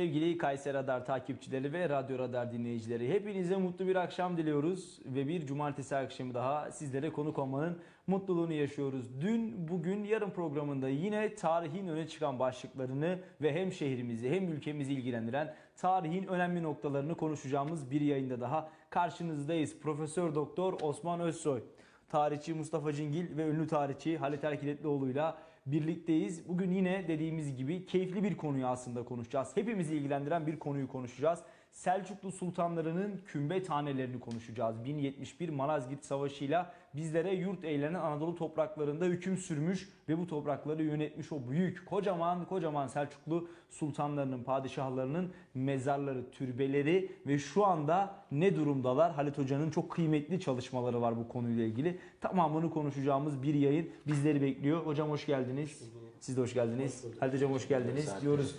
Sevgili Kayseri Radar takipçileri ve Radyo Radar dinleyicileri hepinize mutlu bir akşam diliyoruz ve bir cumartesi akşamı daha sizlere konuk olmanın mutluluğunu yaşıyoruz. Dün, bugün, yarın programında yine tarihin öne çıkan başlıklarını ve hem şehrimizi hem ülkemizi ilgilendiren tarihin önemli noktalarını konuşacağımız bir yayında daha karşınızdayız. Profesör Doktor Osman Özsoy, tarihçi Mustafa Cingil ve ünlü tarihçi Halit Erkiletlioğlu'yla birlikteyiz. Bugün yine dediğimiz gibi keyifli bir konuyu aslında konuşacağız. Hepimizi ilgilendiren bir konuyu konuşacağız. Selçuklu sultanlarının kümbe tanelerini konuşacağız. 1071 Malazgirt Savaşı'yla bizlere yurt eğlenen Anadolu topraklarında hüküm sürmüş ve bu toprakları yönetmiş o büyük kocaman kocaman Selçuklu sultanlarının, padişahlarının mezarları, türbeleri ve şu anda ne durumdalar? Halit Hoca'nın çok kıymetli çalışmaları var bu konuyla ilgili. Tamamını konuşacağımız bir yayın bizleri bekliyor. Hocam hoş geldiniz. Siz de hoş geldiniz. Halit Hocam hoş geldiniz diyoruz.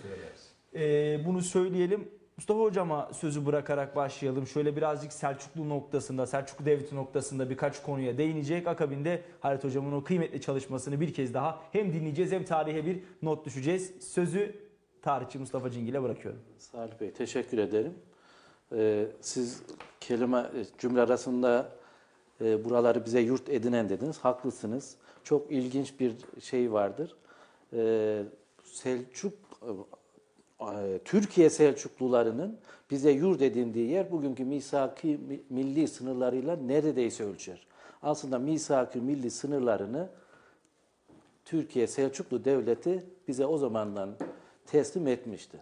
Ee, bunu söyleyelim. Mustafa Hocam'a sözü bırakarak başlayalım. Şöyle birazcık Selçuklu noktasında, Selçuklu Devleti noktasında birkaç konuya değinecek. Akabinde Halit Hocam'ın o kıymetli çalışmasını bir kez daha hem dinleyeceğiz hem tarihe bir not düşeceğiz. Sözü tarihçi Mustafa Cingil'e bırakıyorum. Salih Bey teşekkür ederim. Ee, siz kelime cümle arasında e, buraları bize yurt edinen dediniz. Haklısınız. Çok ilginç bir şey vardır. Ee, Selçuk e, Türkiye Selçuklularının bize yurt edindiği yer bugünkü misaki milli sınırlarıyla neredeyse ölçer. Aslında misaki milli sınırlarını Türkiye Selçuklu Devleti bize o zamandan teslim etmişti.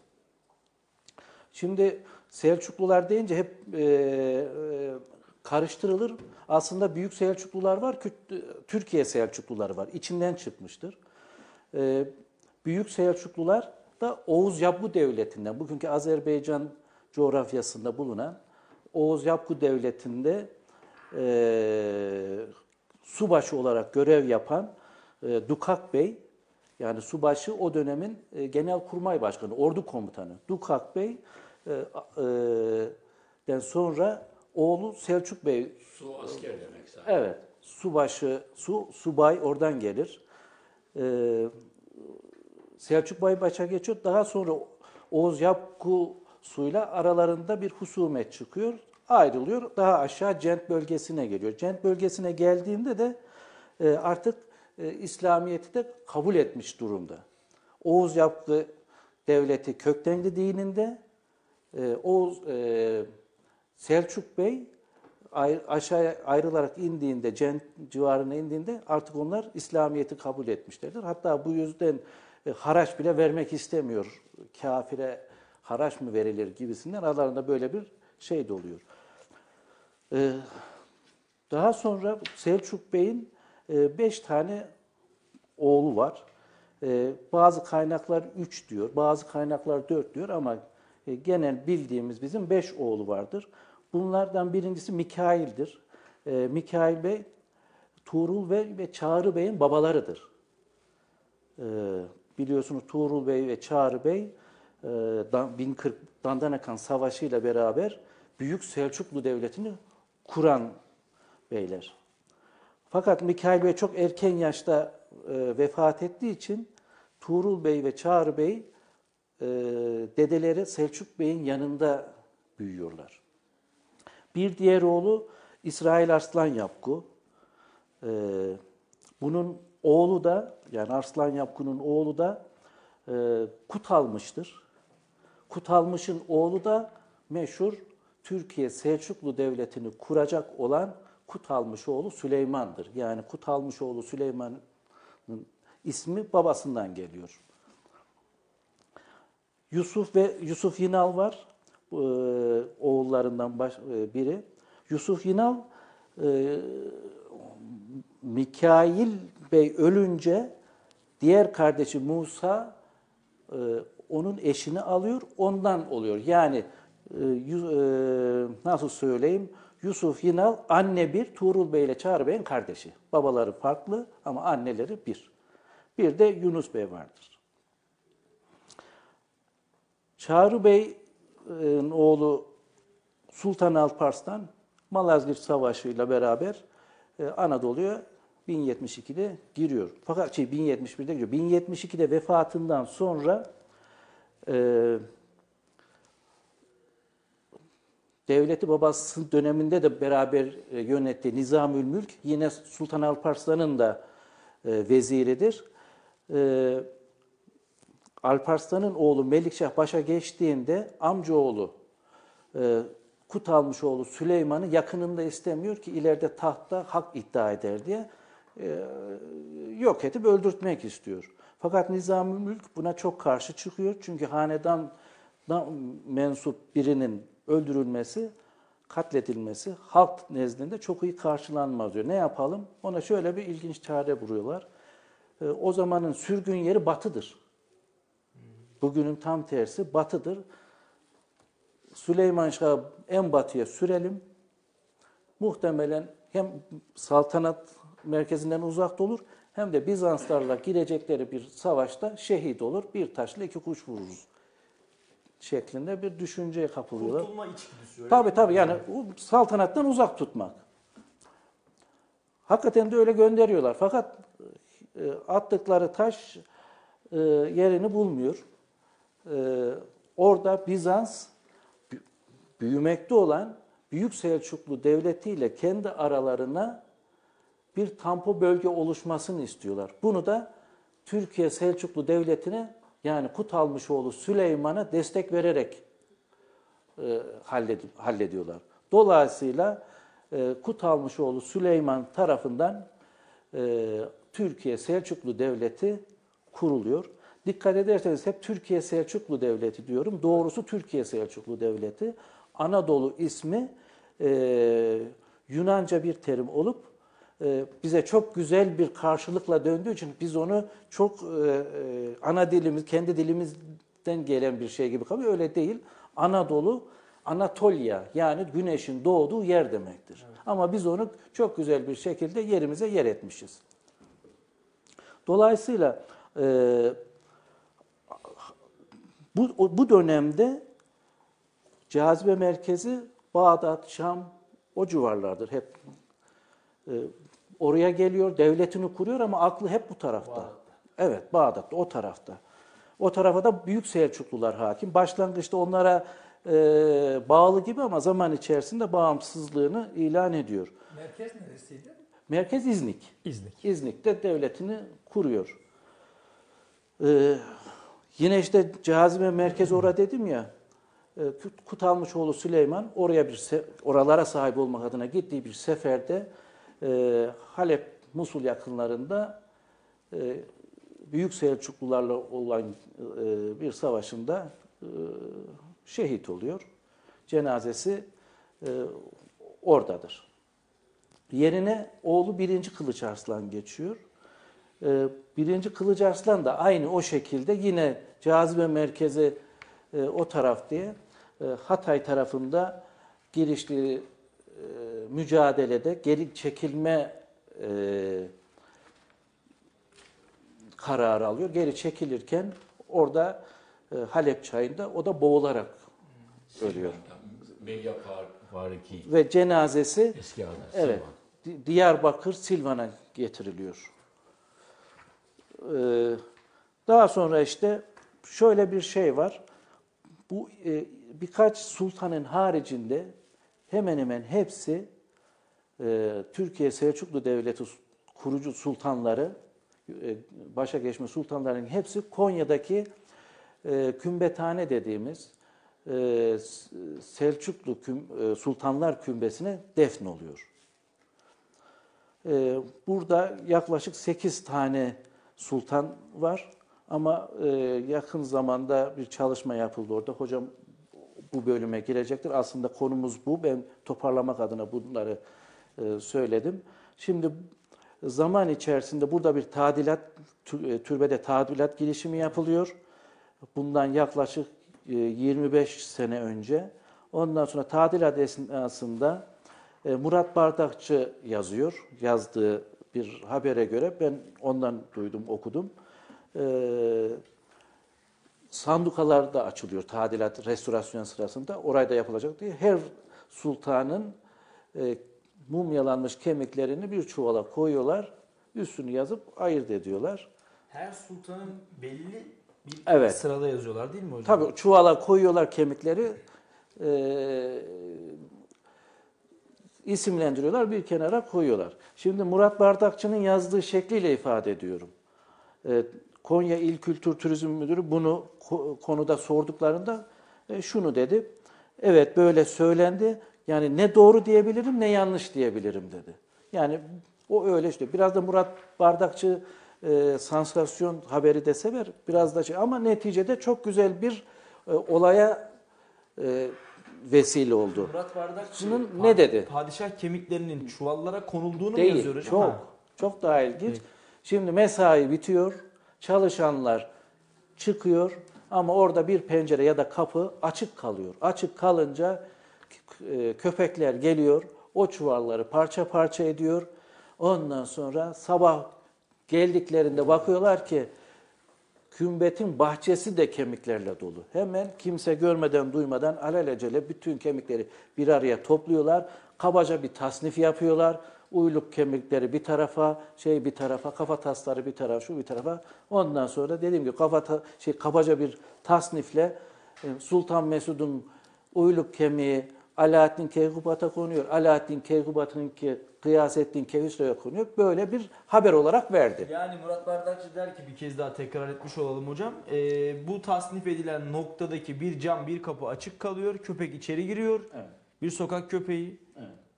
Şimdi Selçuklular deyince hep e, e, karıştırılır. Aslında Büyük Selçuklular var, Türkiye Selçukluları var. İçinden çıkmıştır. E, Büyük Selçuklular da Oğuz Yapgu Devleti'nden, bugünkü Azerbaycan coğrafyasında bulunan Oğuz Yapgu Devleti'nde e, subaşı olarak görev yapan e, Dukak Bey, yani subaşı o dönemin e, Genelkurmay Başkanı, ordu komutanı Dukak Bey e, e, den sonra oğlu Selçuk Bey. Su asker demek zaten. Evet, subaşı, su, subay oradan gelir. E, Selçuk Baybaş'a geçiyor. Daha sonra Oğuz Yapku suyla aralarında bir husumet çıkıyor. Ayrılıyor. Daha aşağı Cent bölgesine geliyor. Cent bölgesine geldiğinde de e, artık e, İslamiyet'i de kabul etmiş durumda. Oğuz Yapku devleti köktenli dininde. E, Oğuz Selçuk Bey aşağıya ayrılarak indiğinde, Cent civarına indiğinde artık onlar İslamiyet'i kabul etmişlerdir. Hatta bu yüzden e, haraç bile vermek istemiyor. Kafire haraç mı verilir gibisinden aralarında böyle bir şey de oluyor. E, daha sonra Selçuk Bey'in e, beş tane oğlu var. Bazı kaynaklar üç diyor, bazı kaynaklar dört diyor ama genel bildiğimiz bizim beş oğlu vardır. Bunlardan birincisi Mikail'dir. Mikail Bey, Tuğrul Bey ve Çağrı Bey'in babalarıdır biliyorsunuz Tuğrul Bey ve Çağrı Bey 1040 e, Dandanakan Savaşı ile beraber Büyük Selçuklu Devleti'ni kuran beyler. Fakat Mikail Bey çok erken yaşta e, vefat ettiği için Tuğrul Bey ve Çağrı Bey e, dedeleri Selçuk Bey'in yanında büyüyorlar. Bir diğer oğlu İsrail Arslan Yapku. Bunun Oğlu da yani Arslan Yapkun'un oğlu da e, Kutalmış'tır. Kutalmış'ın oğlu da meşhur Türkiye Selçuklu Devleti'ni kuracak olan Kutalmış oğlu Süleyman'dır. Yani Kutalmış oğlu Süleyman'ın ismi babasından geliyor. Yusuf ve Yusuf Yinal var. E, oğullarından baş, e, biri. Yusuf Yinal e, Mikail Bey ölünce diğer kardeşi Musa e, onun eşini alıyor, ondan oluyor. Yani e, e, nasıl söyleyeyim? Yusuf Yinal anne bir, Tuğrul Bey ile Çağrı Bey'in kardeşi. Babaları farklı ama anneleri bir. Bir de Yunus Bey vardır. Çağrı Bey'in oğlu Sultan Alparslan Malazgirt Savaşı ile beraber Anadolu'ya 1072'de giriyor. Fakat şey 1071'de giriyor. 1072'de vefatından sonra e, devleti babasının döneminde de beraber e, yönettiği Nizamül Mülk yine Sultan Alparslan'ın da e, veziridir. E, Alparslan'ın oğlu Melikşah başa geçtiğinde amcaoğlu e, Kutalmışoğlu Süleyman'ı yakınında istemiyor ki ileride tahtta hak iddia eder diye yok edip öldürtmek istiyor. Fakat Nizamül Mülk buna çok karşı çıkıyor. Çünkü hanedan mensup birinin öldürülmesi, katledilmesi halk nezdinde çok iyi karşılanmaz diyor. Ne yapalım? Ona şöyle bir ilginç çare vuruyorlar. E, o zamanın sürgün yeri batıdır. Bugünün tam tersi batıdır. Süleyman Şah'ı en batıya sürelim. Muhtemelen hem saltanat merkezinden uzakta olur hem de Bizanslarla girecekleri bir savaşta şehit olur. Bir taşla iki kuş vururuz şeklinde bir düşünceye kapılıyorlar. Kurtulma içgüdüsü. Tabii tabii yani saltanattan uzak tutmak. Hakikaten de öyle gönderiyorlar. Fakat e, attıkları taş e, yerini bulmuyor. E, orada Bizans bü- büyümekte olan Büyük Selçuklu Devleti ile kendi aralarına bir tampo bölge oluşmasını istiyorlar. Bunu da Türkiye Selçuklu Devleti'ne yani Kutalmışoğlu Süleyman'a destek vererek e, halled- hallediyorlar. Dolayısıyla e, Kutalmışoğlu Süleyman tarafından e, Türkiye Selçuklu Devleti kuruluyor. Dikkat ederseniz hep Türkiye Selçuklu Devleti diyorum. Doğrusu Türkiye Selçuklu Devleti. Anadolu ismi e, Yunanca bir terim olup bize çok güzel bir karşılıkla döndüğü için biz onu çok e, e, ana dilimiz, kendi dilimizden gelen bir şey gibi kabul Öyle değil. Anadolu, Anatolia yani güneşin doğduğu yer demektir. Ama biz onu çok güzel bir şekilde yerimize yer etmişiz. Dolayısıyla e, bu, bu dönemde cazibe merkezi Bağdat, Şam o civarlardır. Hep e, oraya geliyor, devletini kuruyor ama aklı hep bu tarafta. Evet, Bağdat'ta, o tarafta. O tarafa da Büyük Selçuklular hakim. Başlangıçta onlara e, bağlı gibi ama zaman içerisinde bağımsızlığını ilan ediyor. Merkez neresiydi? Merkez İznik. İznik. İznik'te devletini kuruyor. Ee, yine işte cazibe merkezi orada dedim ya. e, Kut- Kutalmışoğlu Süleyman oraya bir oralara sahip olmak adına gittiği bir seferde e, Halep Musul yakınlarında e, Büyük Selçuklularla olan e, bir savaşında e, şehit oluyor. Cenazesi e, oradadır. Yerine oğlu 1. Kılıç Arslan geçiyor. Birinci Kılıç Arslan da aynı o şekilde yine cazibe merkezi e, o taraf diye e, Hatay tarafında girişli e, mücadelede geri çekilme e, kararı alıyor. Geri çekilirken orada e, Halep çayında o da boğularak ölüyor. Fariki Ve cenazesi eski adı. Evet. Di- Diyarbakır Silvan'a getiriliyor. Ee, daha sonra işte şöyle bir şey var. Bu e, birkaç sultanın haricinde hemen hemen hepsi e, Türkiye Selçuklu Devleti kurucu sultanları, e, başa geçme sultanların hepsi Konya'daki e, kümbethane dediğimiz e, Selçuklu e, sultanlar kümbesine defnoluyor. Ee, Burada yaklaşık 8 tane sultan var ama yakın zamanda bir çalışma yapıldı orada. Hocam bu bölüme girecektir. Aslında konumuz bu. Ben toparlamak adına bunları söyledim. Şimdi zaman içerisinde burada bir tadilat, e, türbede tadilat girişimi yapılıyor. Bundan yaklaşık e, 25 sene önce. Ondan sonra tadilat esnasında e, Murat Bardakçı yazıyor. Yazdığı bir habere göre ben ondan duydum, okudum. E, sandukalar da açılıyor tadilat, restorasyon sırasında. Orayda yapılacak diye. Her sultanın e, mumyalanmış kemiklerini bir çuvala koyuyorlar. Üstünü yazıp ayırt ediyorlar. Her sultanın belli bir Evet. sırada yazıyorlar değil mi hocam? Tabii çuvala koyuyorlar kemikleri. e, isimlendiriyorlar, bir kenara koyuyorlar. Şimdi Murat Bardakçı'nın yazdığı şekliyle ifade ediyorum. E, Konya İl Kültür Turizm Müdürü bunu ko- konuda sorduklarında e, şunu dedi. Evet böyle söylendi. Yani ne doğru diyebilirim ne yanlış diyebilirim dedi. Yani o öyle işte. Biraz da Murat Bardakçı e, sansasyon haberi de sever. Biraz da şey ama neticede çok güzel bir e, olaya e, vesile oldu. Murat Bardakçı Bunun ne dedi? Padişah kemiklerinin çuvallara konulduğunu mu Değil. yazıyor hocam? Çok. Ha. Çok daha ilginç. Şimdi mesai bitiyor. Çalışanlar çıkıyor ama orada bir pencere ya da kapı açık kalıyor. Açık kalınca e, köpekler geliyor. O çuvalları parça parça ediyor. Ondan sonra sabah geldiklerinde bakıyorlar ki kümbetin bahçesi de kemiklerle dolu. Hemen kimse görmeden duymadan alelacele bütün kemikleri bir araya topluyorlar. Kabaca bir tasnif yapıyorlar. Uyluk kemikleri bir tarafa, şey bir tarafa, kafa tasları bir tarafa, şu bir tarafa. Ondan sonra dediğim gibi kafa ta- şey kabaca bir tasnifle e, Sultan Mesud'un uyluk kemiği Alaaddin Keykubat'a konuyor. Alaaddin Keykubat'ınki Kıyasettin Keyhüsre'ye konuyor. Böyle bir haber olarak verdi. Yani Murat Bardakçı der ki bir kez daha tekrar etmiş olalım hocam. Ee, bu tasnif edilen noktadaki bir cam bir kapı açık kalıyor. Köpek içeri giriyor. Evet. Bir sokak köpeği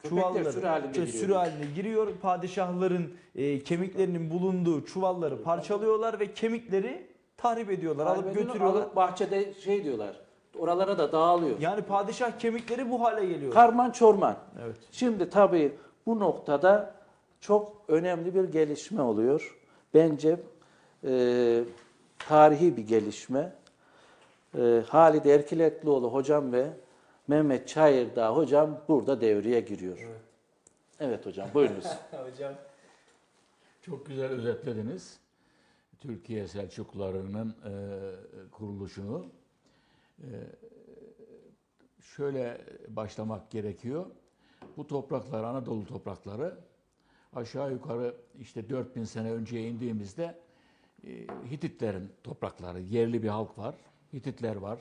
Köpekler çuvalları sürü halinde şey, giriyor. sürü haline giriyor. Padişahların e, kemiklerinin bulunduğu çuvalları parçalıyorlar ve kemikleri tahrip ediyorlar. Alıp Kaybediyorlar, götürüyorlar. alıp bahçede şey diyorlar. Oralara da dağılıyor. Yani padişah kemikleri bu hale geliyor. Karman çorman. Evet. Şimdi tabii bu noktada çok önemli bir gelişme oluyor. Bence e, tarihi bir gelişme. E, Halide Erkiletlioğlu hocam ve Mehmet Çayırdağ hocam burada devreye giriyor. Evet, hocam buyurunuz. hocam. Çok güzel özetlediniz. Türkiye Selçuklularının e, kuruluşunu. Şöyle başlamak gerekiyor. Bu topraklar, Anadolu toprakları aşağı yukarı işte 4000 sene önceye indiğimizde e, Hititlerin toprakları, yerli bir halk var. Hititler var.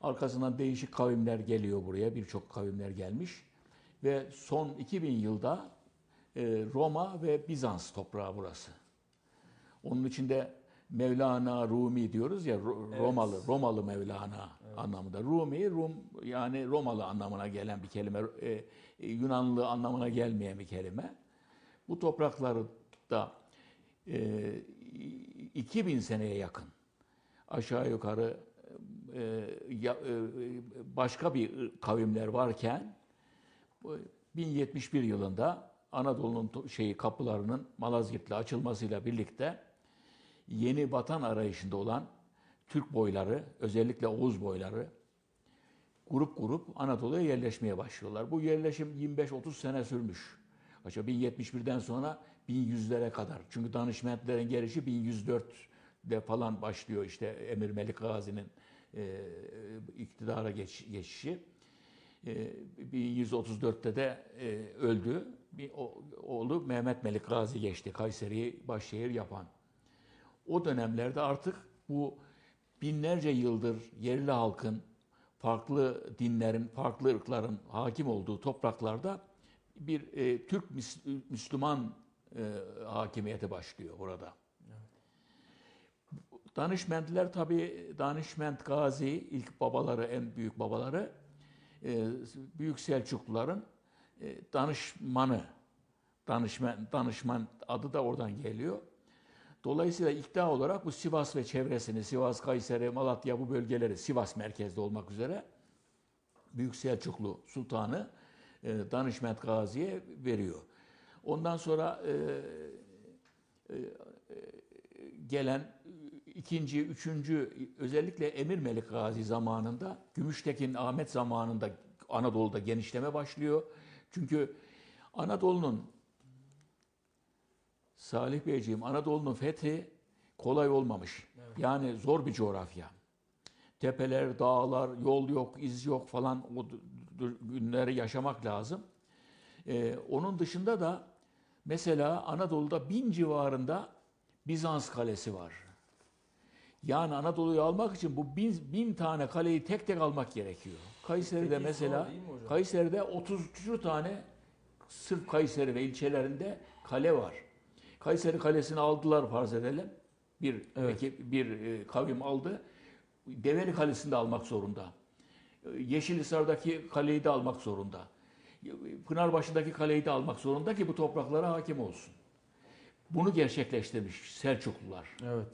Arkasından değişik kavimler geliyor buraya. Birçok kavimler gelmiş. Ve son 2000 yılda e, Roma ve Bizans toprağı burası. Onun içinde Mevlana Rumi diyoruz ya Ro- Romalı, Romalı Mevlana anlamında. Rumi, Rum yani Romalı anlamına gelen bir kelime, e, e, Yunanlı anlamına gelmeyen bir kelime. Bu toprakları da e, 2000 seneye yakın aşağı yukarı e, ya- e, başka bir kavimler varken bu 1071 yılında Anadolu'nun şeyi kapılarının Malazgirt'le açılmasıyla birlikte yeni vatan arayışında olan Türk boyları, özellikle Oğuz boyları grup grup Anadolu'ya yerleşmeye başlıyorlar. Bu yerleşim 25-30 sene sürmüş. Aşağı 1071'den sonra 1100'lere kadar. Çünkü danışmentlerin gelişi 1104'de falan başlıyor işte Emir Melik Gazi'nin e, iktidara geç, geçişi. E, 1134'te de e, öldü. Bir o- oğlu Mehmet Melik Gazi geçti. Kayseri'yi başşehir yapan. O dönemlerde artık bu binlerce yıldır yerli halkın, farklı dinlerin, farklı ırkların hakim olduğu topraklarda bir e, Türk Müs- Müslüman e, hakimiyeti başlıyor burada. Danışmentler tabii Danışment Gazi ilk babaları, en büyük babaları e, Büyük Selçukluların e, danışmanı. Danışman, danışman adı da oradan geliyor. Dolayısıyla ikna olarak bu Sivas ve çevresini, Sivas, Kayseri, Malatya bu bölgeleri Sivas merkezde olmak üzere Büyük Selçuklu Sultanı e, Danışment Gazi'ye veriyor. Ondan sonra e, e, e, gelen ikinci, üçüncü özellikle Emir Melik Gazi zamanında Gümüştekin Ahmet zamanında Anadolu'da genişleme başlıyor. Çünkü Anadolu'nun Salih Beyciğim Anadolu'nun fethi kolay olmamış. Yani zor bir coğrafya. Tepeler, dağlar, yol yok, iz yok falan o günleri yaşamak lazım. Ee, onun dışında da mesela Anadolu'da bin civarında Bizans kalesi var. Yani Anadolu'yu almak için bu bin, bin tane kaleyi tek tek almak gerekiyor. Kayseri'de Peki, mesela? Kayseri'de 33 tane sırf Kayseri ve ilçelerinde kale var. Kayseri Kalesi'ni aldılar farz edelim. Bir Evet. ekip, bir e, kavim aldı. Develi Kalesi'ni de almak zorunda. Yeşilhisar'daki kaleyi de almak zorunda. Pınarbaşı'ndaki kaleyi de almak zorunda ki bu topraklara hakim olsun. Bunu gerçekleştirmiş Selçuklular. Evet.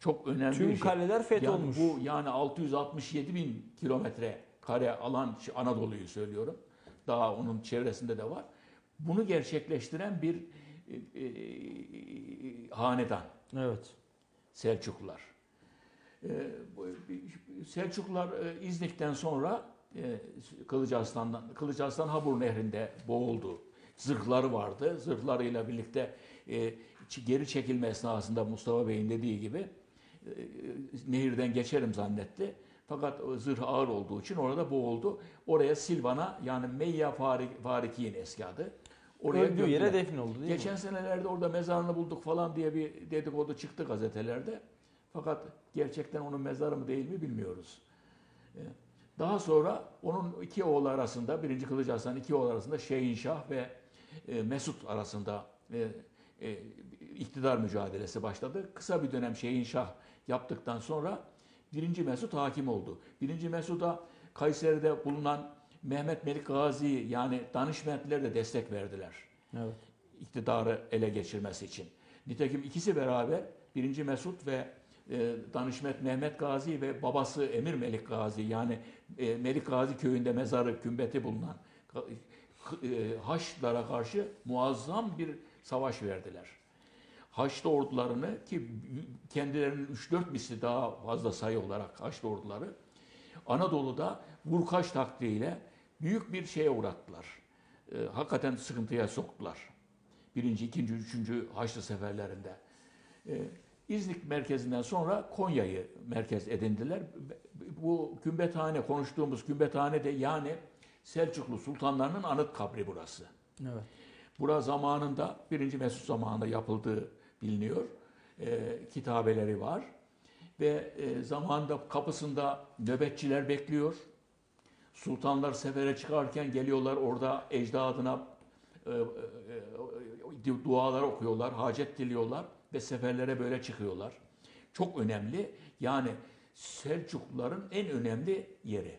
Çok önemli Tüm bir şey. kaleler fetholmuş. Yani bu yani 667 bin kilometre kare alan Anadolu'yu söylüyorum. Daha onun çevresinde de var. Bunu gerçekleştiren bir e, e, hanedan Evet. Selçuklular. E, Selçuklular e, İznik'ten sonra e, Kılıçarslan'dan Kılıçarslan Habur Nehri'nde boğuldu. Zırhları vardı. Zırhlarıyla birlikte e, geri çekilme esnasında Mustafa Bey'in dediği gibi e, nehirden geçerim zannetti. Fakat zırh ağır olduğu için orada boğuldu. Oraya Silvan'a yani Meyya Farik, Fariki'nin eski adı. Oraya Öldüğü yere defin oldu değil Geçen mi? senelerde orada mezarını bulduk falan diye bir dedikodu çıktı gazetelerde. Fakat gerçekten onun mezarı mı değil mi bilmiyoruz. Ee, Daha sonra onun iki oğlu arasında, birinci Kılıç Arslan iki oğlu arasında Şehinşah ve e, Mesut arasında e, e, iktidar mücadelesi başladı. Kısa bir dönem Şehinşah yaptıktan sonra birinci Mesut hakim oldu. Birinci Mesut'a Kayseri'de bulunan Mehmet Melik Gazi yani danışmentler de destek verdiler Evet. iktidarı ele geçirmesi için. Nitekim ikisi beraber birinci Mesut ve e, danışmet Mehmet Gazi ve babası Emir Melik Gazi yani e, Melik Gazi köyünde mezarı kümbeti bulunan e, Haçlılara karşı muazzam bir savaş verdiler. Haçlı ordularını ki kendilerinin 3-4 misli daha fazla sayı olarak Haçlı orduları Anadolu'da vurkaç taktiğiyle büyük bir şeye uğrattılar. E, hakikaten sıkıntıya soktular. Birinci, ikinci, üçüncü Haçlı seferlerinde. E, İznik merkezinden sonra Konya'yı merkez edindiler. Bu kümbethane, konuştuğumuz kümbethane de yani Selçuklu sultanlarının anıt kabri burası. Evet. Bura zamanında, birinci Mesut zamanında yapıldığı biliniyor. E, kitabeleri var. Ve e, zamanında kapısında nöbetçiler bekliyor. Sultanlar sefere çıkarken geliyorlar orada ecdadına e, e, e, dualar okuyorlar, hacet diliyorlar ve seferlere böyle çıkıyorlar. Çok önemli. Yani Selçukluların en önemli yeri.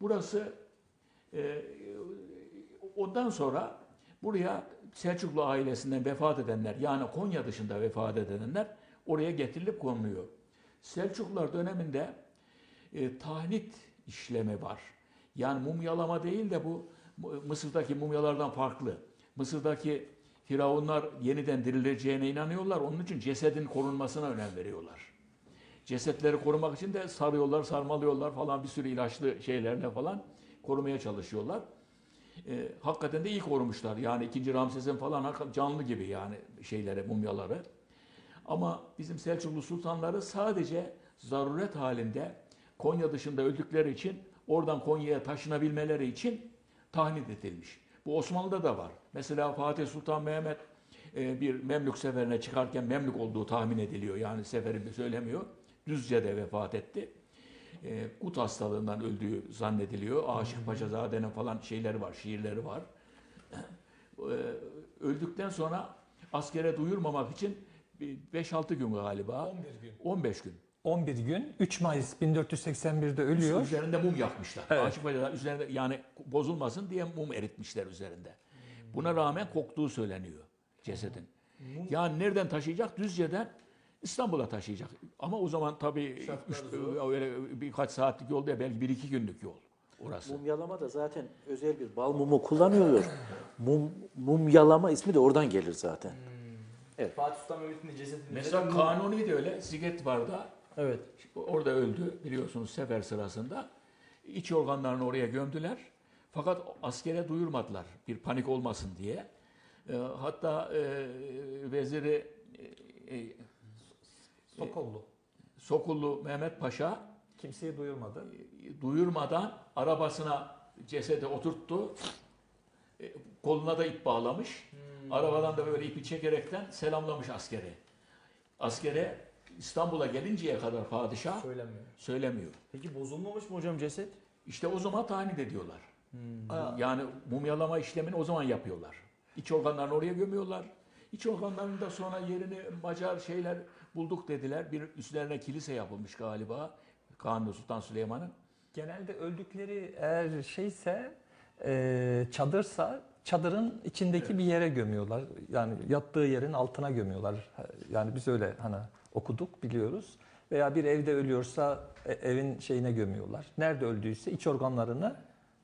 Burası e, ondan sonra buraya Selçuklu ailesinden vefat edenler yani Konya dışında vefat edenler oraya getirilip konuluyor. Selçuklular döneminde e, tahnit işlemi var. Yani mumyalama değil de bu Mısır'daki mumyalardan farklı. Mısır'daki firavunlar yeniden dirileceğine inanıyorlar. Onun için cesedin korunmasına önem veriyorlar. Cesetleri korumak için de sarıyorlar, sarmalıyorlar falan bir sürü ilaçlı şeylerle falan korumaya çalışıyorlar. E, hakikaten de iyi korumuşlar. Yani 2. Ramses'in falan canlı gibi yani şeyleri, mumyaları. Ama bizim Selçuklu sultanları sadece zaruret halinde Konya dışında öldükleri için oradan Konya'ya taşınabilmeleri için tahnit edilmiş. Bu Osmanlı'da da var. Mesela Fatih Sultan Mehmet e, bir Memlük seferine çıkarken Memlük olduğu tahmin ediliyor. Yani seferinde söylemiyor. Düzce'de vefat etti. E, gut hastalığından öldüğü zannediliyor. Aşık Paşazade'nin falan şeyleri var, şiirleri var. E, öldükten sonra askere duyurmamak için 5-6 gün galiba. 11 gün. 15 gün. 11 gün 3 Mayıs 1481'de ölüyor. Üzerinde mum yakmışlar. Evet. Aşık Paşa'da üzerinde yani bozulmasın diye mum eritmişler üzerinde. Buna rağmen koktuğu söyleniyor cesedin. Yani nereden taşıyacak? Düzce'den İstanbul'a taşıyacak. Ama o zaman tabii üç, öyle birkaç saatlik yol değil, belki bir iki günlük yol orası. Mumyalama da zaten özel bir bal mumu kullanıyor. Mum, mumyalama ismi de oradan gelir zaten. Fatih Sultan Mehmet'in de cesedini Mesela Kanuni de öyle. Siget vardı. Evet. Orada öldü biliyorsunuz sefer sırasında. İç organlarını oraya gömdüler. Fakat askere duyurmadılar bir panik olmasın diye. E, hatta e, veziri e, e, Sokollu. Sokullu Mehmet Paşa Kimseyi duyurmadı. e, duyurmadan arabasına cesedi oturttu. E, koluna da ip bağlamış. Arabadan da böyle ipi çekerekten selamlamış askeri. Askere İstanbul'a gelinceye kadar padişah Söylemiyor. söylemiyor. Peki bozulmamış mı hocam ceset? İşte o zaman tahnit ediyorlar. Hmm. Yani mumyalama işlemini o zaman yapıyorlar. İç organlarını oraya gömüyorlar. İç organlarının da sonra yerini Macar şeyler bulduk dediler. Bir üstlerine kilise yapılmış galiba. Kanuni Sultan Süleyman'ın. Genelde öldükleri eğer şeyse e, çadırsa çadırın içindeki bir yere gömüyorlar. Yani yattığı yerin altına gömüyorlar. Yani biz öyle hani okuduk biliyoruz. Veya bir evde ölüyorsa e, evin şeyine gömüyorlar. Nerede öldüyse iç organlarını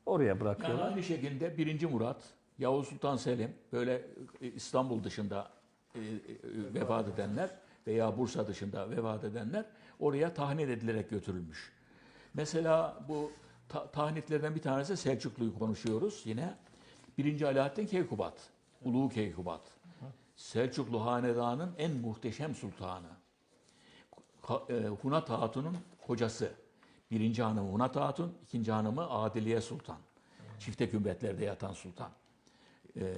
oraya Yani bırakıyorlar. aynı şekilde 1. Murat, Yavuz Sultan Selim böyle e, İstanbul dışında e, e, vefat edenler veya Bursa dışında vefat edenler oraya tahnit edilerek götürülmüş. Mesela bu ta- tahnitlerden bir tanesi Selçuklu'yu konuşuyoruz yine. 1. Alaaddin Keykubat, Ulu Keykubat. Selçuklu Hanedanı'nın en muhteşem sultanı. E, Hunat Hatun'un kocası. Birinci hanımı Hunat Hatun, ikinci hanımı Adiliye Sultan. Çifte kümbetlerde yatan sultan. E,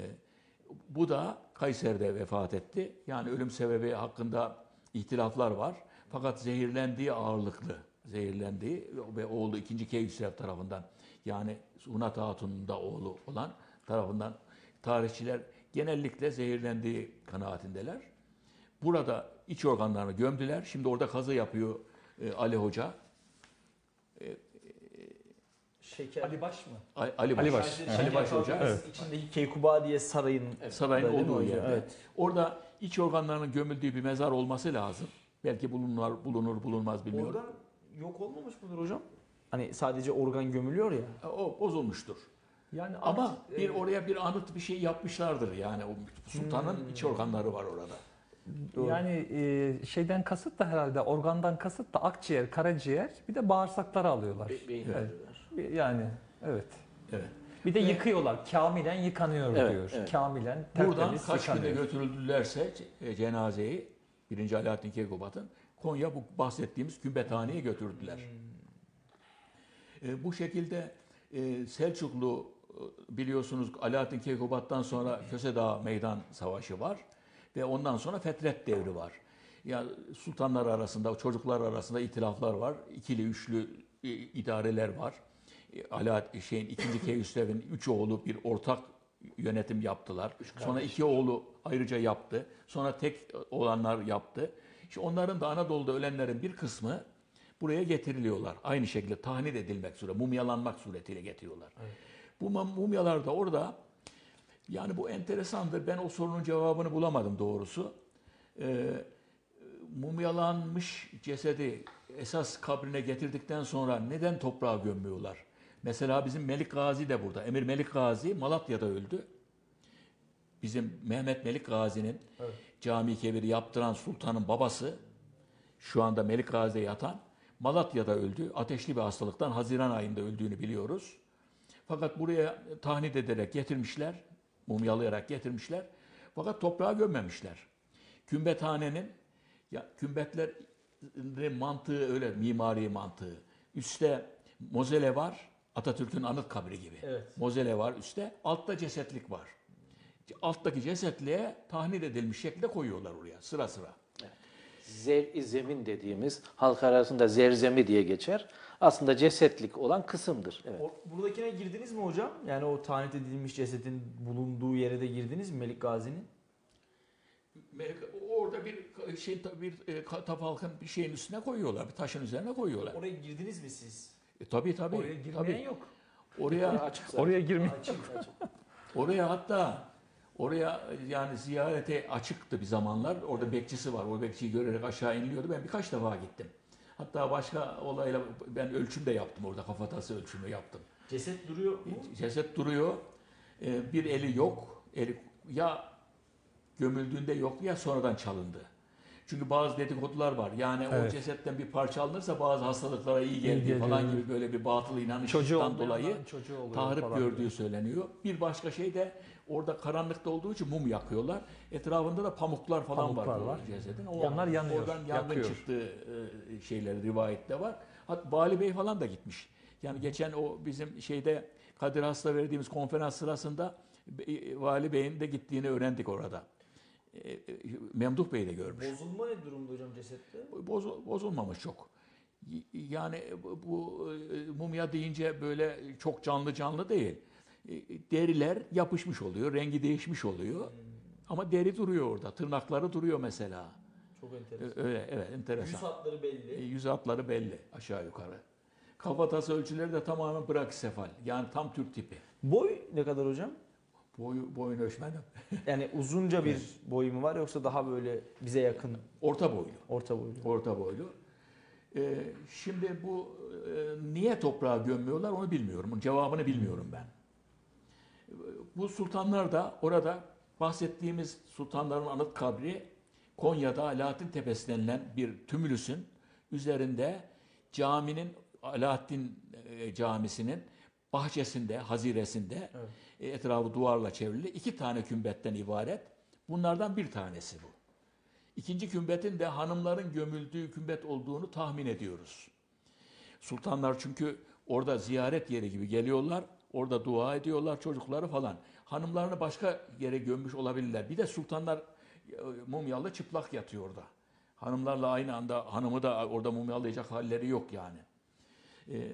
bu da Kayseri'de vefat etti. Yani ölüm sebebi hakkında ihtilaflar var. Fakat zehirlendiği ağırlıklı. Zehirlendiği ve oğlu ikinci Keyhüsrev tarafından yani Hunat Hatun'un da oğlu olan tarafından tarihçiler genellikle zehirlendiği kanaatindeler. Burada iç organlarını gömdüler. Şimdi orada kazı yapıyor e, Ali Hoca. Şeker. Ali Baş mı? Ali, Ali Baş. Ali Baş. Ali Baş Hoca. fabrikası içindeki Keykuba diye sarayın Sarayın olduğu yerde. Evet. Orada iç organlarının gömüldüğü bir mezar olması lazım. Belki bulunur, bulunur bulunmaz bilmiyorum. Organ yok olmamış mıdır hocam? Hani sadece organ gömülüyor ya. O bozulmuştur. Yani Ama artık, bir e, oraya bir anıt bir şey yapmışlardır yani. O sultanın Hmm. iç organları var orada. Doğru. Yani e, şeyden kasıt da herhalde organdan kasıt da akciğer, karaciğer bir de bağırsakları alıyorlar. Be- beyin Evet. alıyorlar. Yani evet. Evet. Bir de Ve- yıkıyorlar. Kamilen yıkanıyor Evet, diyor. evet. Kamilen Buradan kaç günde yıkanıyor. götürüldülerse e, cenazeyi 1. Alaaddin Keykubat'ın Konya bu bahsettiğimiz kümbethaneye götürdüler. E, bu şekilde e, Selçuklu e, biliyorsunuz Alaaddin Keykubat'tan sonra Kösedağ Meydan Savaşı var ve ondan sonra Fetret Devri var. Ya sultanlar arasında, çocuklar arasında itilaflar var. İkili, üçlü e, idareler var. E, Alaaddin şeyin ikinci Keyhüsrev'in üç oğlu bir ortak yönetim yaptılar. Sonra iki oğlu ayrıca yaptı. Sonra tek olanlar yaptı. İşte onların da Anadolu'da ölenlerin bir kısmı buraya getiriliyorlar. Aynı şekilde tahnit edilmek suretiyle, mumyalanmak suretiyle getiriyorlar. Bu mum- mumyalar da orada yani bu enteresandır. Ben o sorunun cevabını bulamadım doğrusu. Ee, mumyalanmış cesedi esas kabrine getirdikten sonra neden toprağa gömmüyorlar? Mesela bizim Melik Gazi de burada. Emir Melik Gazi Malatya'da öldü. Bizim Mehmet Melik Gazi'nin cami kebiri yaptıran sultanın babası şu anda Melik Gazi'de yatan Malatya'da öldü. Ateşli bir hastalıktan Haziran ayında öldüğünü biliyoruz. Fakat buraya tahnit ederek getirmişler, mumyalayarak getirmişler. Fakat toprağa gömmemişler. Kümbethanenin, ya kümbetlerin mantığı öyle, mimari mantığı. Üste mozele var, Atatürk'ün anıt kabri gibi. Evet. Mozele var üstte, altta cesetlik var. Alttaki cesetliğe tahnit edilmiş şekilde koyuyorlar oraya sıra sıra. Zer zemin dediğimiz halk arasında zerzemi diye geçer. Aslında cesetlik olan kısımdır. Evet. O- buradakine girdiniz mi hocam? Yani o tahnit edilmiş cesedin bulunduğu yere de girdiniz mi Melik Gazi'nin? Orada bir şey bir e, katafalkın bir şeyin üstüne koyuyorlar, bir taşın üzerine koyuyorlar. Oraya girdiniz mi siz? E, tabii tabii. Oraya girmeyen tabii. yok. Oraya. Oraya girmeyen Açık, açık. oraya hatta oraya yani ziyarete açıktı bir zamanlar. Orada bekçisi var. O bekçiyi görerek aşağı iniliyordu. Ben birkaç defa gittim. Hatta başka olayla ben ölçüm de yaptım orada kafatası ölçümü yaptım. Ceset duruyor mu? Ceset duruyor. Ee, bir eli yok. Eli ya gömüldüğünde yok ya sonradan çalındı. Çünkü bazı dedikodular var. Yani o Evet. cesetten bir parça alınırsa bazı hastalıklara iyi geldiği geliyor. falan gibi böyle bir batıl inanıştan dolayı çocuğu tahrip gördüğü diyor. söyleniyor. Bir başka şey de orada karanlıkta olduğu için mum yakıyorlar. Etrafında da pamuklar falan Pamuklar var, var. cesedin. O, Onlar yanıyor, Oradan yangın yakıyor. çıktığı e, şeyleri rivayette var. Hatta Bali Bey falan da gitmiş. Yani geçen o bizim şeyde Kadir Has'ta verdiğimiz konferans sırasında e, Vali Bey'in de gittiğini öğrendik orada. e, e, Memduh Bey de görmüş. Bozulma ne durumda hocam cesette? Bozu- bozulmamış çok. Yani bu- bu e, mumya deyince böyle çok canlı canlı değil. E, Deriler yapışmış oluyor, rengi değişmiş oluyor. Ama deri duruyor orada, tırnakları duruyor mesela. Çok E, enteresan. Öyle, evet, enteresan. Yüz hatları belli. E, Yüz hatları belli aşağı yukarı. Kafatası ölçüleri de tamamen brakisefal. Yani tam Türk tipi. Boy ne kadar hocam? Boyu, boyunu ölçmedim. Yani uzunca bir boyu mu var yoksa daha böyle bize yakın Orta boylu. orta boylu? Orta boylu. Ee, şimdi bu e, niye toprağa gömmüyorlar onu bilmiyorum. Bunun cevabını bilmiyorum ben. Bu sultanlar da orada bahsettiğimiz sultanların anıt kabri Konya'da Alaaddin Tepesi denilen bir tümülüsün üzerinde caminin Alaaddin e, Camisi'nin bahçesinde, haziresinde Evet. e, etrafı duvarla çevrili iki tane kümbetten ibaret. Bunlardan bir tanesi bu. İkinci kümbetin de hanımların gömüldüğü kümbet olduğunu tahmin ediyoruz. Sultanlar çünkü orada ziyaret yeri gibi geliyorlar. Orada dua ediyorlar çocukları falan. Hanımlarını başka yere gömmüş olabilirler. Bir de sultanlar e, mumyalı çıplak yatıyor orada. Hanımlarla aynı anda hanımı da orada mumyalayacak halleri yok yani. Ee,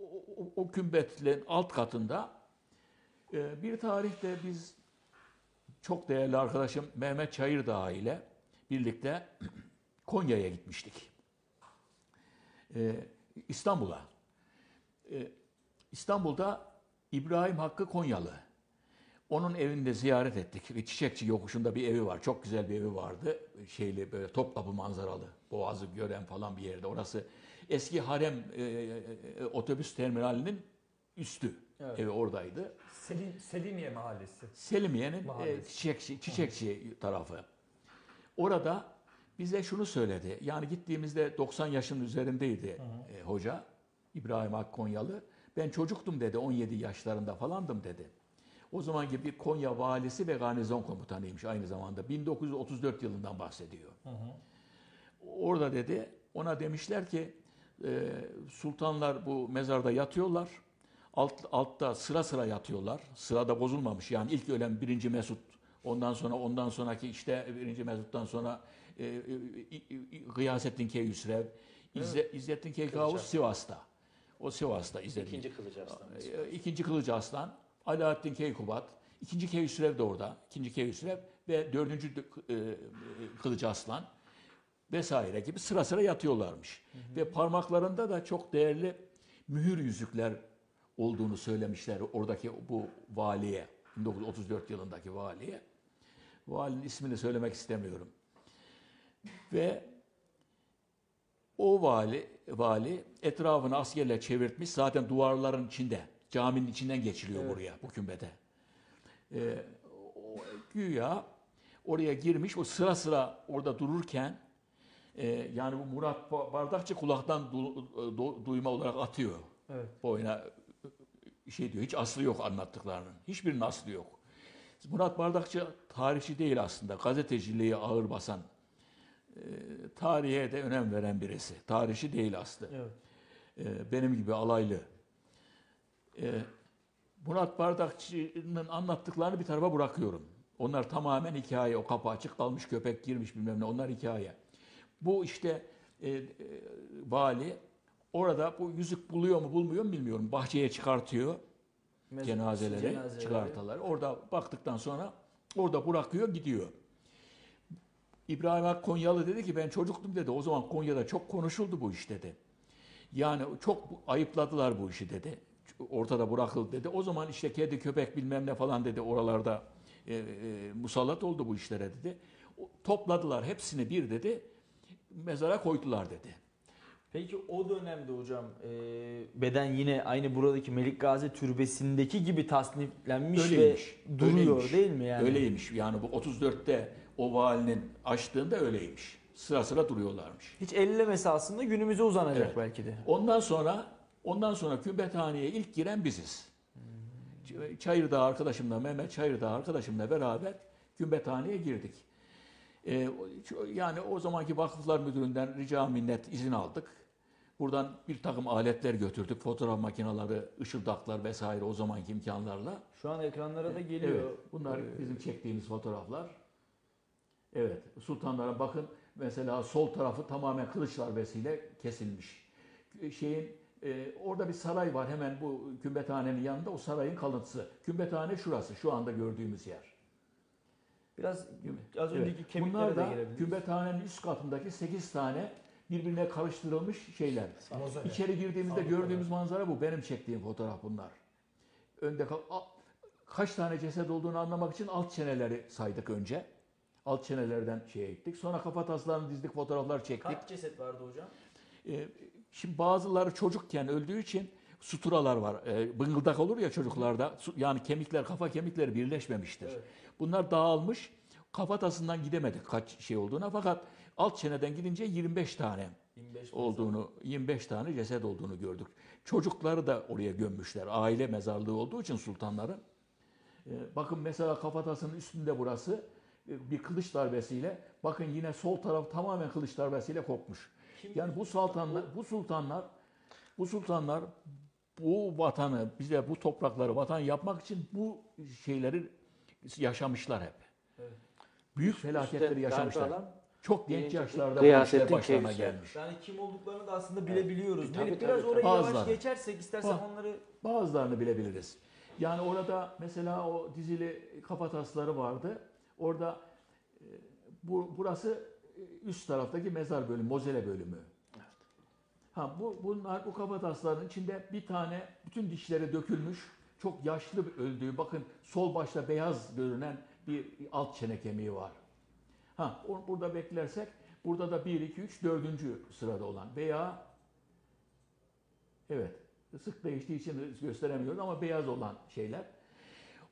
o, o, o kümbetlerin alt katında e, bir tarihte biz çok değerli arkadaşım Mehmet Çayırdağ ile birlikte Konya'ya gitmiştik. Ee, İstanbul'a. Ee, İstanbul'da İbrahim Hakkı Konyalı. Onun evinde ziyaret ettik. Bir Çiçekçi yokuşunda bir evi var. Çok güzel bir evi vardı. Şeyli böyle Topkapı manzaralı. Boğazı gören falan bir yerde. Orası eski harem e, e, otobüs terminalinin üstü. Evet. Evi oradaydı. Selim, Selimiye Mahallesi. Selimiye'nin e, çiçekçi, çiçekçi tarafı. Orada bize şunu söyledi. Yani gittiğimizde 90 yaşın üzerindeydi e, hoca İbrahim Akkonyalı. Ben çocuktum dedi 17 yaşlarında falandım dedi. O zamanki bir Konya valisi ve garnizon komutanıymış aynı zamanda. 1934 yılından bahsediyor. Orada dedi ona demişler ki e, sultanlar bu mezarda yatıyorlar. Alt, altta sıra sıra yatıyorlar. Sırada bozulmamış. Yani ilk ölen birinci Mesut. Ondan sonra ondan sonraki işte birinci Mesut'tan sonra e, e, e, Gıyasettin Keyhüsrev, İzze, İzzettin Keykavus Sivas'ta. O Sivas'ta İzzettin. İkinci Kılıcı Arslan. E, İkinci Kılıcı Aslan, Alaaddin Keykubat, ikinci Keyhüsrev de orada, ikinci Keyhüsrev ve dördüncü e, e, Kılıcı Aslan vesaire gibi sıra sıra yatıyorlarmış. Ve parmaklarında da çok değerli mühür yüzükler olduğunu söylemişler oradaki bu valiye, 1934 yılındaki valiye. Valinin ismini söylemek istemiyorum. Ve o vali, vali etrafını askerle çevirtmiş. Zaten duvarların içinde. Caminin içinden geçiliyor buraya, bu kümbete. Ee, o, güya oraya girmiş, o sıra sıra orada dururken e, yani bu Murat Ba- Bardakçı kulaktan du- du- duyma olarak atıyor. Evet. Boyuna e, şey diyor, hiç aslı yok anlattıklarının. Hiçbirinin aslı yok. Murat Bardakçı tarihçi değil aslında. Gazeteciliği ağır basan, e, tarihe de önem veren birisi. Tarihçi değil aslı. Evet. E, benim gibi alaylı. E, Murat Bardakçı'nın anlattıklarını bir tarafa bırakıyorum. Onlar tamamen hikaye. O kapı açık kalmış, köpek girmiş bilmem ne. Onlar hikaye. Bu işte e, e, vali orada bu yüzük buluyor mu bulmuyor mu bilmiyorum. Bahçeye çıkartıyor Mez- cenazeleri, cenazeleri. çıkartaları. Orada baktıktan sonra orada bırakıyor gidiyor. İbrahim Ak Konyalı dedi ki ben çocuktum dedi. O zaman Konya'da çok konuşuldu bu iş dedi. Yani çok ayıpladılar bu işi dedi. Ortada bırakıldı dedi. O zaman işte kedi köpek bilmem ne falan dedi oralarda e, e, musallat oldu bu işlere dedi. O- Topladılar hepsini bir dedi. Mezara koydular dedi. Peki o dönemde hocam e, beden yine aynı buradaki Melik Gazi türbesindeki gibi tasniflenmiş Öyleymiş, ve duruyor öyleymiş. değil mi yani? Öyleymiş. Yani bu 34'te o valinin açtığında öyleymiş. Sıra sıra duruyorlarmış. Hiç ellemesi aslında günümüze uzanacak Evet. belki de. Ondan sonra ondan sonra kümbethaneye ilk giren biziz. Ç- Çayırdağ arkadaşımla Mehmet Çayırdağ arkadaşımla beraber kümbethaneye girdik. Ç- yani o zamanki vakıflar müdüründen rica minnet izin aldık. Buradan bir takım aletler götürdük. Fotoğraf makineleri, ışıldaklar vesaire o zamanki imkanlarla. Şu an ekranlara da geliyor. Evet, bunlar Ee, bizim çektiğimiz fotoğraflar. Evet, sultanlara bakın mesela sol tarafı tamamen kılıç darbesiyle kesilmiş. Şeyin e, orada bir saray var hemen bu kümbethanenin yanında o sarayın kalıntısı. Kümbethane şurası şu anda gördüğümüz yer. Biraz az önceki Evet. kemiklere Bunlar de da gelebiliriz. kümbethanenin üst katındaki 8 tane birbirine karıştırılmış şeyler. Mozole. İçeri girdiğimizde Sağlık gördüğümüz manzara bu. Benim çektiğim fotoğraf bunlar. Önde kaç tane ceset olduğunu anlamak için alt çeneleri saydık önce. Alt çenelerden şey ettik. Sonra kafa taslarını dizdik, fotoğraflar çektik. Kaç ceset vardı hocam? Ee, şimdi bazıları çocukken öldüğü için suturalar var. Ee, bıngıldak olur ya çocuklarda. Yani kemikler, kafa kemikleri birleşmemiştir. Evet. Bunlar dağılmış. Kafatasından gidemedik kaç şey olduğuna. Fakat alt çeneden gidince 25 tane 25 olduğunu, 25 tane ceset olduğunu gördük. Çocukları da oraya gömmüşler. Aile mezarlığı olduğu için sultanların. Ee, bakın mesela kafatasının üstünde burası e, bir kılıç darbesiyle bakın yine sol taraf tamamen kılıç darbesiyle kopmuş. Kim- Yani bu sultanlar, bu sultanlar, bu sultanlar bu vatanı, bize bu toprakları vatan yapmak için bu şeyleri yaşamışlar hep. Evet. Büyük felaketleri Üstten yaşamışlar. darbe alan Çok genç yaşlarda bu Gıyasettin işler başlarına gelmiş. Yani kim olduklarını da aslında bilebiliyoruz. E, tabii, Melih, tabii, biraz tabii. orayı yavaş Bazıları. geçersek istersen Ba- onları Bazılarını bilebiliriz. Yani orada mesela o dizili kafatasları vardı. Orada e, bu burası e, üst taraftaki mezar bölümü, mozele bölümü. Ha bu bunlar bu kafatasların içinde bir tane bütün dişleri dökülmüş, çok yaşlı bir öldüğü. Bakın sol başta beyaz görünen bir alt çene kemiği var. Ha burada beklersek burada da 1 2 3 4. sırada olan veya Evet. Sık değiştiği için gösteremiyoruz ama beyaz olan şeyler.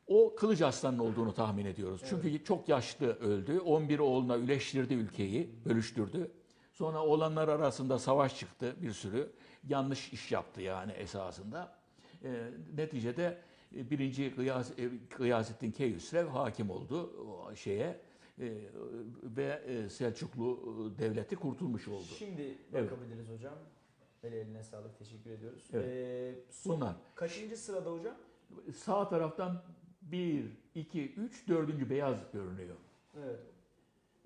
O Kılıç Arslan'ın olduğunu tahmin ediyoruz. Çünkü çok yaşlı öldü. 11 oğluna üleştirdi ülkeyi, bölüştürdü. Sonra oğlanlar arasında savaş çıktı bir sürü. Yanlış iş yaptı yani esasında. Ee, neticede e, birinci Gıyas, e, Gıyasettin Keyhüsrev hakim oldu o şeye ve e, Selçuklu e, devleti kurtulmuş oldu. şimdi Evet. bakabiliriz hocam. El eline sağlık. Teşekkür ediyoruz. Evet. Ee, son- Bunlar. Kaçıncı sırada hocam? Sağ taraftan 1, 2, 3, 4. beyaz görünüyor. Evet.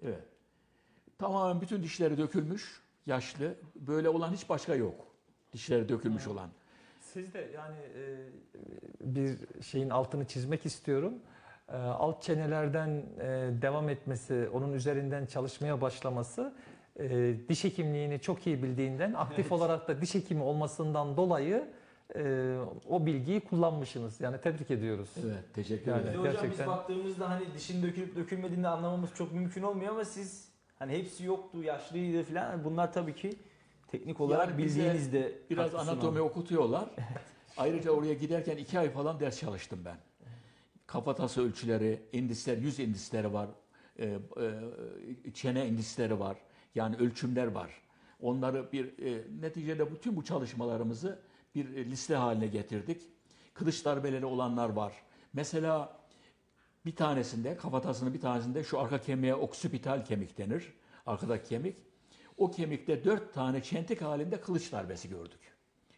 Evet. Tamamen bütün dişleri dökülmüş, yaşlı. Böyle olan hiç başka yok. Dişleri dökülmüş olan. Siz de yani e, bir şeyin altını çizmek istiyorum. E, alt çenelerden e, devam etmesi, onun üzerinden çalışmaya başlaması e, diş hekimliğini çok iyi bildiğinden, aktif olarak da diş hekimi olmasından dolayı e, o bilgiyi kullanmışsınız. Yani tebrik ediyoruz. Evet, teşekkür Yani- ederim. hocam Gerçekten. biz baktığımızda hani dişin dökülüp dökülmediğini anlamamız çok mümkün olmuyor ama siz hani hepsi yoktu, yaşlıydı falan. Bunlar tabii ki teknik olarak Yani bize bildiğiniz de Biraz anatomi okutuyorlar. Ayrıca oraya giderken iki ay falan ders çalıştım ben. Kafatası ölçüleri, indisler, yüz indisleri var. e, e, çene indisleri var. Yani ölçümler var. Onları bir e, neticede bütün bu çalışmalarımızı bir liste haline getirdik. Kılıç darbeleri olanlar var. Mesela bir tanesinde, kafatasının bir tanesinde şu arka kemiğe oksipital kemik denir. Arkadaki kemik. O kemikte dört tane çentik halinde kılıç darbesi gördük.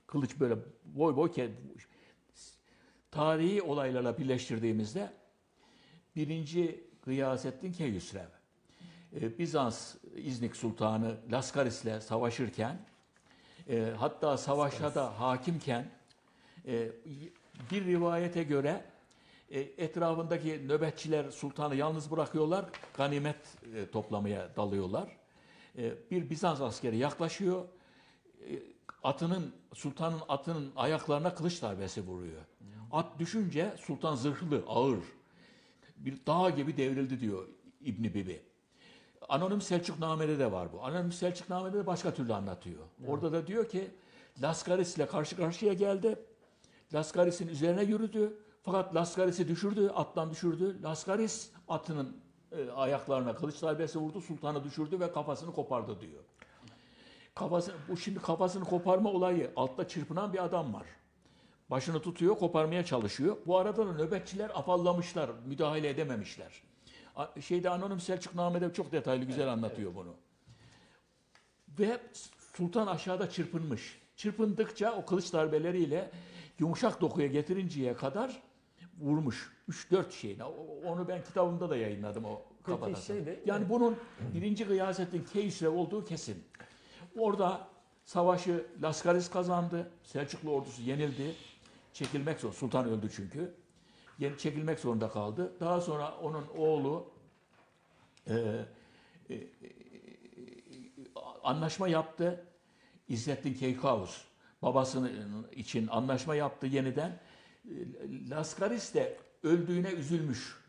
Kılıç böyle boy boy tarihi olaylarla birleştirdiğimizde birinci Gıyasettin Keyhüsrev e, Bizans İznik Sultanı Laskaris'le savaşırken e, hatta savaşa da hakimken e, bir rivayete göre etrafındaki nöbetçiler sultanı yalnız bırakıyorlar, ganimet toplamaya dalıyorlar. Bir Bizans askeri yaklaşıyor, atının sultanın atının ayaklarına kılıç darbesi vuruyor. At düşünce sultan zırhlı, ağır. Bir dağ gibi devrildi diyor İbni Bibi. Anonim Selçukname'de de var bu. Anonim Selçukname'de de başka türlü anlatıyor. Orada da diyor ki Laskaris ile karşı karşıya geldi. Laskaris'in üzerine yürüdü. Fakat Laskaris'i düşürdü, attan düşürdü. Laskaris atının e, ayaklarına kılıç darbesi vurdu, sultanı düşürdü ve kafasını kopardı diyor. Kafası, bu şimdi kafasını koparma olayı altta çırpınan bir adam var. Başını tutuyor, koparmaya çalışıyor. Bu arada da nöbetçiler afallamışlar, müdahale edememişler. Şeyde Anonim Selçukname'de çok detaylı güzel anlatıyor bunu. Ve sultan aşağıda çırpınmış. Çırpındıkça o kılıç darbeleriyle yumuşak dokuya getirinceye kadar vurmuş. 3-4 şeyine. Onu ben kitabımda da yayınladım o Peki kafatası. şeyde- yani bunun birinci Gıyasettin Keyüs'le olduğu kesin. Orada savaşı Laskaris kazandı. Selçuklu ordusu yenildi. Çekilmek zorunda. Sultan öldü çünkü. Yen- Çekilmek zorunda kaldı. Daha sonra onun oğlu e, e, e, anlaşma yaptı. İzzettin Keykaus babasının için anlaşma yaptı yeniden. E, Laskaris de öldüğüne üzülmüş.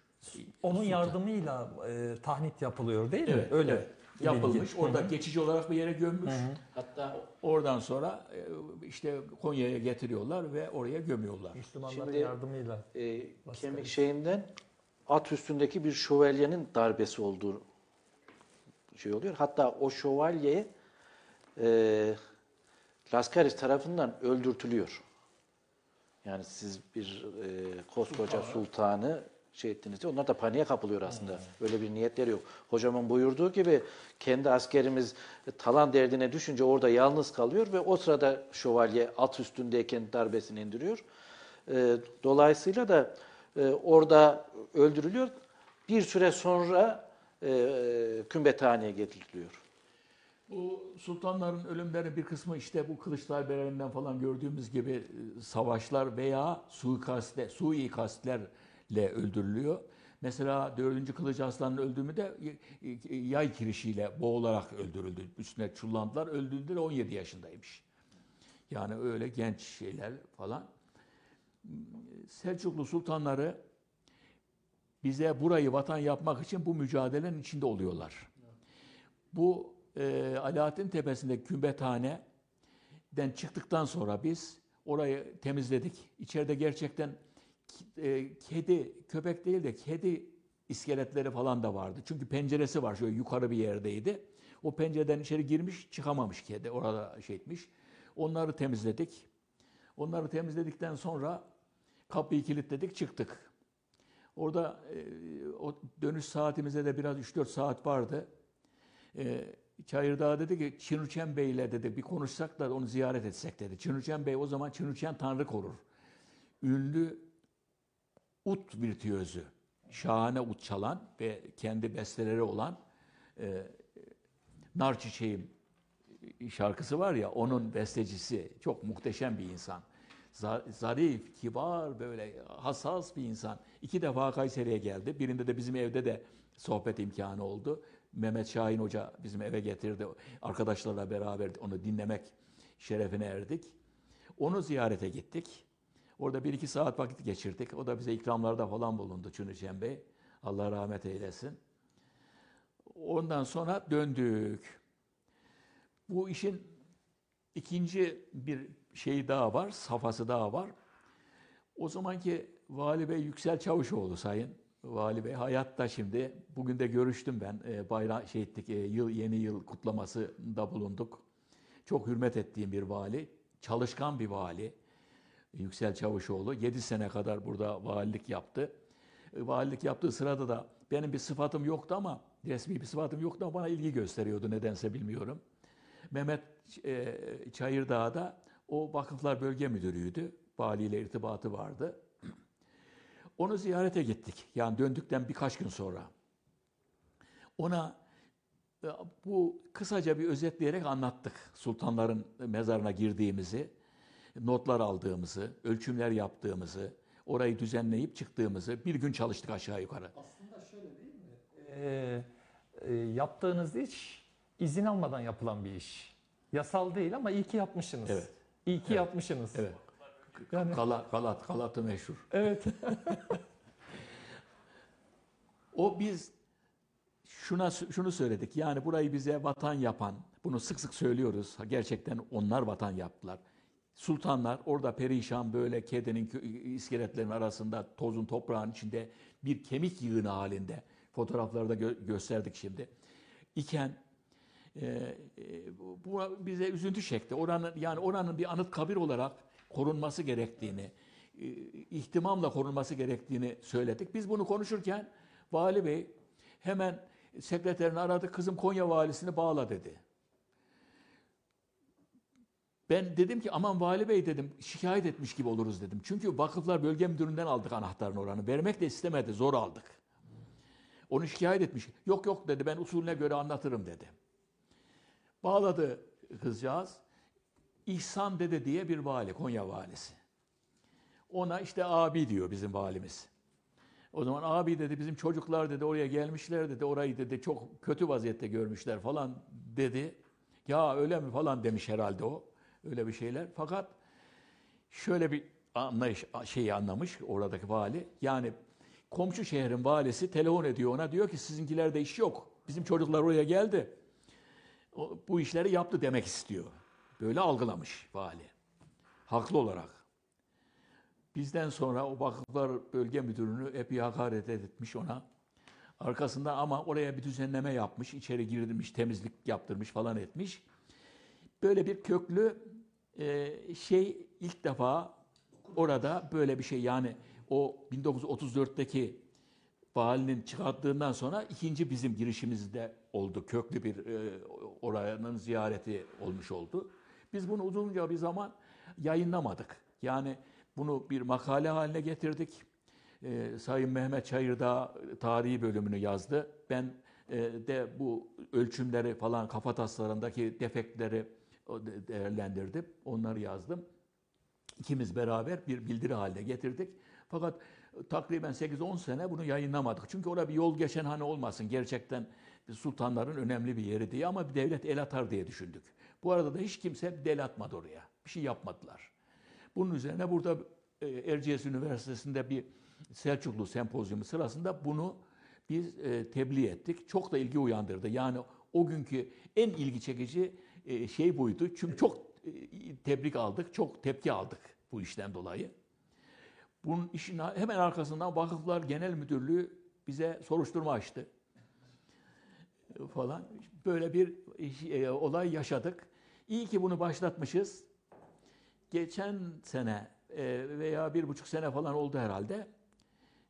Onun Sultan. yardımıyla e, tahnit yapılıyor değil mi? Evet, Öyle. evet. Yapılmış. Orada Hı hı. geçici olarak bir yere gömmüş. Hı hı. Hatta Oradan sonra e, işte Konya'ya getiriyorlar ve oraya gömüyorlar. Müslümanların Şimdi- yardımıyla. e, kemik şeyinden at üstündeki bir şövalyenin darbesi olduğu şey oluyor. Hatta o şövalye e, Laskaris tarafından öldürtülüyor. Yani siz bir e, koskoca sultanı şey ettiniz diye onlar da paniğe kapılıyor aslında. Öyle bir niyetleri yok. Hocamın buyurduğu gibi kendi askerimiz talan derdine düşünce orada yalnız kalıyor ve o sırada şövalye at üstündeyken darbesini indiriyor. E, dolayısıyla da e, orada öldürülüyor. Bir süre sonra e, kümbethaneye getiriliyor. Bu sultanların ölümleri bir kısmı işte bu kılıç darbelerinden falan gördüğümüz gibi e, savaşlar veya suikastle, suikastlerle öldürülüyor. Mesela 4. Kılıç Aslan'ın öldüğümü de y- y- yay kirişiyle boğularak öldürüldü. Üstüne çullandılar. Öldüğünde de 17 yaşındaymış. Yani öyle genç şeyler falan. Selçuklu sultanları bize burayı vatan yapmak için bu mücadelenin içinde oluyorlar. Bu e, Alaaddin Tepesi'ndeki kümbethaneden çıktıktan sonra biz orayı temizledik. İçeride gerçekten e, kedi, köpek değil de kedi iskeletleri falan da vardı. Çünkü penceresi var şöyle yukarı bir yerdeydi. O pencereden içeri girmiş çıkamamış kedi orada şey etmiş. Onları temizledik. Onları temizledikten sonra kapıyı kilitledik çıktık. Orada e, o dönüş saatimize de biraz 3-4 saat vardı. E, Çayırdağ dedi ki Çinüçen Bey'le dedi bir konuşsak da onu ziyaret etsek dedi. Çinüçen Bey o zaman Çinüçen Tanrı korur. Ünlü ut virtüözü, şahane ut çalan ve kendi besteleri olan e, Nar Çiçeğim şarkısı var ya onun bestecisi çok muhteşem bir insan. Za- Zarif, kibar, böyle hassas bir insan. İki defa Kayseri'ye geldi. Birinde de bizim evde de sohbet imkanı oldu. Mehmet Şahin Hoca bizim eve getirdi. Arkadaşlarla beraber onu dinlemek şerefine erdik. Onu ziyarete gittik. Orada bir iki saat vakit geçirdik. O da bize ikramlarda falan bulundu Çünüçen Bey. Allah rahmet eylesin. Ondan sonra döndük. Bu işin ikinci bir şeyi daha var, safhası daha var. O zamanki Vali Bey Yüksel Çavuşoğlu sayın. Vali Bey hayatta şimdi. Bugün de görüştüm ben. E, bayram şey ettik, e, yıl yeni yıl kutlamasında bulunduk. Çok hürmet ettiğim bir vali, çalışkan bir vali. Yüksel Çavuşoğlu 7 sene kadar burada valilik yaptı. E, Valilik yaptığı sırada da benim bir sıfatım yoktu ama resmi bir sıfatım yoktu ama bana ilgi gösteriyordu nedense bilmiyorum. Mehmet e, Çayırdağ'da o vakıflar bölge müdürüydü. Valiyle irtibatı vardı. Onu ziyarete gittik. Yani döndükten birkaç gün sonra. Ona e, bu kısaca bir özetleyerek anlattık. Sultanların mezarına girdiğimizi, notlar aldığımızı, ölçümler yaptığımızı, orayı düzenleyip çıktığımızı bir gün çalıştık aşağı yukarı. Aslında şöyle değil mi? Ee, e, yaptığınız iş izin almadan yapılan bir iş. Yasal değil ama iyi ki yapmışsınız. Evet. İyi ki Evet. yapmışsınız. Evet. Yani, Galat, Galat, Galat'ı meşhur. evet. O biz şuna şunu söyledik. Yani burayı bize vatan yapan, bunu sık sık söylüyoruz. Gerçekten onlar vatan yaptılar. Sultanlar orada perişan böyle kedinin kö- iskeletlerin arasında tozun toprağın içinde bir kemik yığını halinde fotoğraflarda gö- gösterdik şimdi. İken e, e, bu bize üzüntü çekti. Oranın yani oranın bir anıt kabir olarak korunması gerektiğini, e, ihtimamla korunması gerektiğini söyledik. Biz bunu konuşurken vali bey hemen sekreterini aradı. Kızım Konya valisini bağla dedi. Ben dedim ki aman vali bey dedim şikayet etmiş gibi oluruz dedim. Çünkü vakıflar bölge müdüründen aldık anahtarın oranı. Vermek de istemedi zor aldık. Onu şikayet etmiş. Yok yok dedi ben usulüne göre anlatırım dedi. Bağladı kızcağız. İhsan Dede diye bir vali, Konya valisi. Ona işte abi diyor bizim valimiz. O zaman abi dedi bizim çocuklar dedi oraya gelmişler dedi orayı dedi çok kötü vaziyette görmüşler falan dedi. Ya öyle mi falan demiş herhalde o. Öyle bir şeyler. Fakat şöyle bir anlayış şeyi anlamış oradaki vali. Yani komşu şehrin valisi telefon ediyor ona diyor ki sizinkilerde iş yok. Bizim çocuklar oraya geldi. O, bu işleri yaptı demek istiyor. Böyle algılamış vali. Haklı olarak. Bizden sonra o vakıflar bölge müdürünü epey hakaret etmiş ona. Arkasından ama oraya bir düzenleme yapmış, içeri girdirmiş, temizlik yaptırmış falan etmiş. Böyle bir köklü e, şey ilk defa orada böyle bir şey yani o 1934'teki valinin çıkarttığından sonra ikinci bizim girişimizde oldu. Köklü bir e, oranın ziyareti olmuş oldu. Biz bunu uzunca bir zaman yayınlamadık. Yani bunu bir makale haline getirdik. E, Sayın Mehmet Çayırdağ tarihi bölümünü yazdı. Ben e, de bu ölçümleri falan kafataslarındaki defektleri değerlendirdim. Onları yazdım. İkimiz beraber bir bildiri haline getirdik. Fakat takriben 8-10 sene bunu yayınlamadık. Çünkü orada bir yol geçen hani olmasın. Gerçekten sultanların önemli bir yeri diye ama bir devlet el atar diye düşündük. Bu arada da hiç kimse bir el atmadı oraya. Bir şey yapmadılar. Bunun üzerine burada e, Erciyes Üniversitesi'nde bir Selçuklu sempozyumu sırasında bunu biz e, tebliğ ettik. Çok da ilgi uyandırdı. Yani o günkü en ilgi çekici e, şey buydu. Çünkü çok e, tebrik aldık, çok tepki aldık bu işten dolayı. Bunun işin hemen arkasından Vakıflar Genel Müdürlüğü bize soruşturma açtı E, falan. Böyle bir e, olay yaşadık. İyi ki bunu başlatmışız. Geçen sene e, veya bir buçuk sene falan oldu herhalde.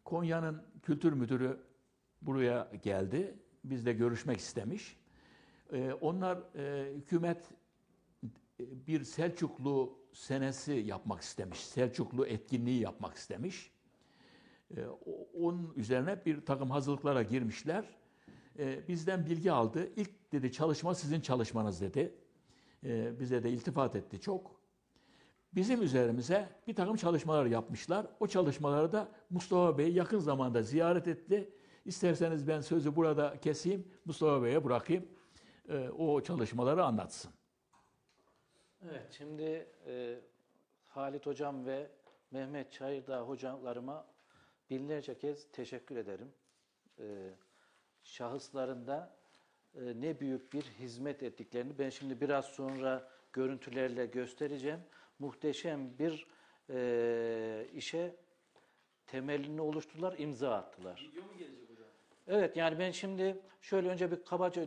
Konya'nın kültür müdürü buraya geldi. Bizle görüşmek istemiş. E, Onlar e, hükümet e, bir Selçuklu senesi yapmak istemiş. Selçuklu etkinliği yapmak istemiş. E, Onun üzerine bir takım hazırlıklara girmişler. E, Bizden bilgi aldı. İlk dedi çalışma sizin çalışmanız dedi. E, Bize de iltifat etti çok. Bizim üzerimize bir takım çalışmalar yapmışlar. O çalışmaları da Mustafa Bey yakın zamanda ziyaret etti. İsterseniz ben sözü burada keseyim, Mustafa Bey'e bırakayım. E, O çalışmaları anlatsın. Evet, şimdi e, Halit Hocam ve Mehmet Çayırdağ hocalarıma binlerce kez teşekkür ederim. E, şahıslarında e, ne büyük bir hizmet ettiklerini ben şimdi biraz sonra görüntülerle göstereceğim. Muhteşem bir e, işe temelini oluşturdular, imza attılar. Video mu gelecek? Evet yani ben şimdi şöyle önce bir kabaca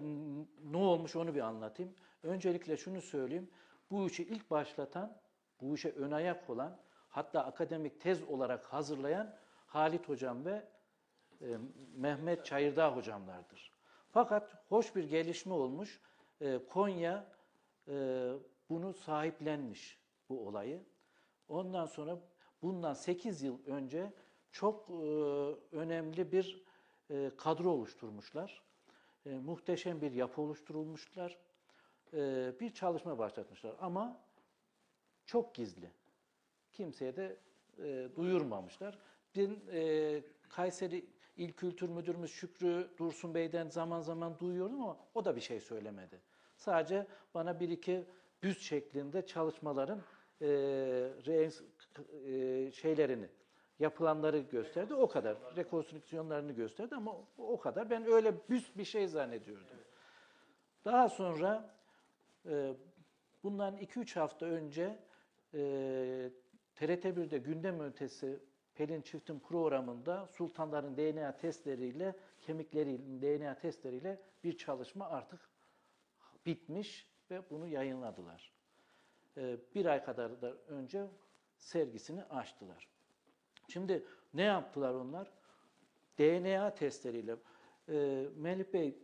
ne olmuş onu bir anlatayım. Öncelikle şunu söyleyeyim. Bu işi ilk başlatan, bu işe ön ayak olan, hatta akademik tez olarak hazırlayan Halit Hocam ve e, Mehmet Çayırdağ hocamlardır. Fakat hoş bir gelişme olmuş. E, Konya e, bunu sahiplenmiş bu olayı. Ondan sonra bundan 8 yıl önce çok e, önemli bir e, kadro oluşturmuşlar. E, muhteşem bir yapı oluşturulmuşlar. E, bir çalışma başlatmışlar ama çok gizli. Kimseye de e, duyurmamışlar. Dün e, Kayseri İl Kültür Müdürümüz Şükrü Dursun Bey'den zaman zaman duyuyordum ama o da bir şey söylemedi. Sadece bana bir iki büst şeklinde çalışmaların e, reens- e, şeylerini, yapılanları gösterdi. O kadar. Rekonstrüksiyonlarını gösterdi ama o- kadar. Ben öyle büst bir şey zannediyordum. Daha sonra e, bundan 2-3 hafta önce e, TRT1'de gündem ötesi Pelin Çift'in programında sultanların DNA testleriyle, kemiklerin DNA testleriyle bir çalışma artık bitmiş ve bunu yayınladılar. E, bir ay kadar da önce sergisini açtılar. Şimdi ne yaptılar onlar? DNA testleriyle. E, Melih Bey,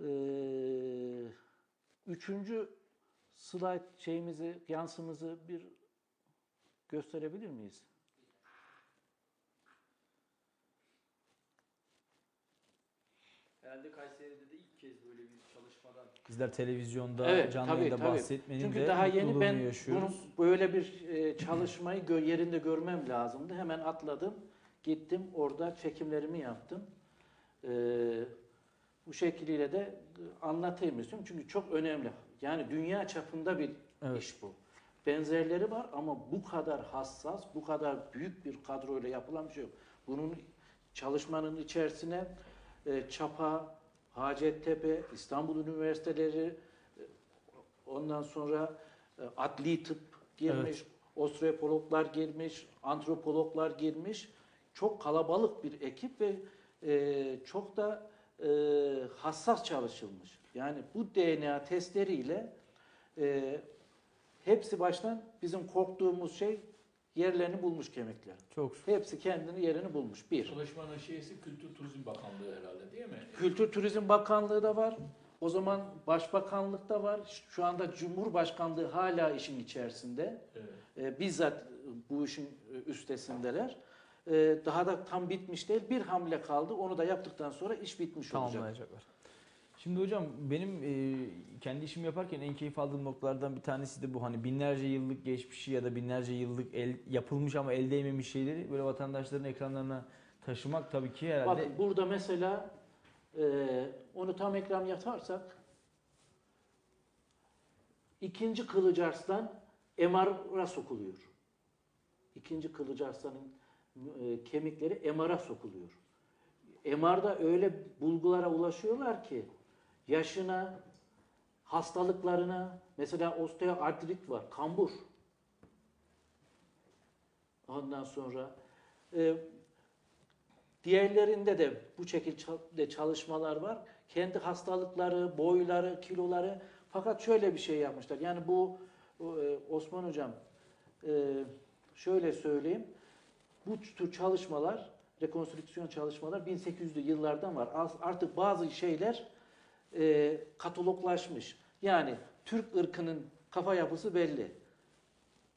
e, üçüncü slide şeyimizi, yansımızı bir gösterebilir miyiz? Herhalde Kayseri'de de ilk kez böyle bir çalışmadan bizler televizyonda Evet, canlı tabii, yayında tabii. bahsetmenin Çünkü de daha yeni ben yaşıyoruz. bunun böyle bir e, çalışmayı gö- yerinde görmem lazımdı. Hemen atladım, gittim orada çekimlerimi yaptım. E, bu şekliyle de anlatayım istiyorum çünkü çok önemli. Yani dünya çapında bir Evet. iş bu. Benzerleri var ama bu kadar hassas, bu kadar büyük bir kadroyla yapılan bir şey yok. Bunun çalışmanın içerisine e, Çapa, Hacettepe, İstanbul Üniversiteleri, ondan sonra e, adli tıp girmiş, osteopologlar girmiş, antropologlar girmiş. Çok kalabalık bir ekip ve e, çok da e, hassas çalışılmış. Yani bu DNA testleriyle e, hepsi baştan bizim korktuğumuz şey yerlerini bulmuş kemikler. Çok şükür. Hepsi kendini yerini bulmuş. Bir. Çalışmanın şeysi Kültür Turizm Bakanlığı herhalde değil mi? Kültür Turizm Bakanlığı da var. O zaman Başbakanlık da var. Şu anda Cumhurbaşkanlığı hala işin içerisinde. Evet. Ee, bizzat bu işin e, üstesindeler. Ee, daha da tam bitmiş değil. Bir hamle kaldı. Onu da yaptıktan sonra iş bitmiş olacak. tamamlayacaklar. Şimdi hocam benim e, kendi işimi yaparken en keyif aldığım noktalardan bir tanesi de bu hani binlerce yıllık geçmişi ya da binlerce yıllık el, yapılmış ama el değmemiş şeyleri böyle vatandaşların ekranlarına taşımak tabii ki herhalde Bakın burada mesela e, onu tam ekran yaparsak ikinci Kılıç Arslan MR'a sokuluyor. İkinci Kılıç Arslan'ın e, kemikleri MR'a sokuluyor. MR'da öyle bulgulara ulaşıyorlar ki yaşına, hastalıklarına, mesela osteoartrit var, kambur. Ondan sonra e, Diğerlerinde de bu şekilde çalışmalar var. Kendi hastalıkları, boyları, kiloları. Fakat şöyle bir şey yapmışlar. Yani bu e, Osman Hocam e, şöyle söyleyeyim. Bu tür çalışmalar, rekonstrüksiyon çalışmalar 1800'lü yıllardan var. Artık bazı şeyler e, kataloglaşmış. Yani Türk ırkının kafa yapısı belli.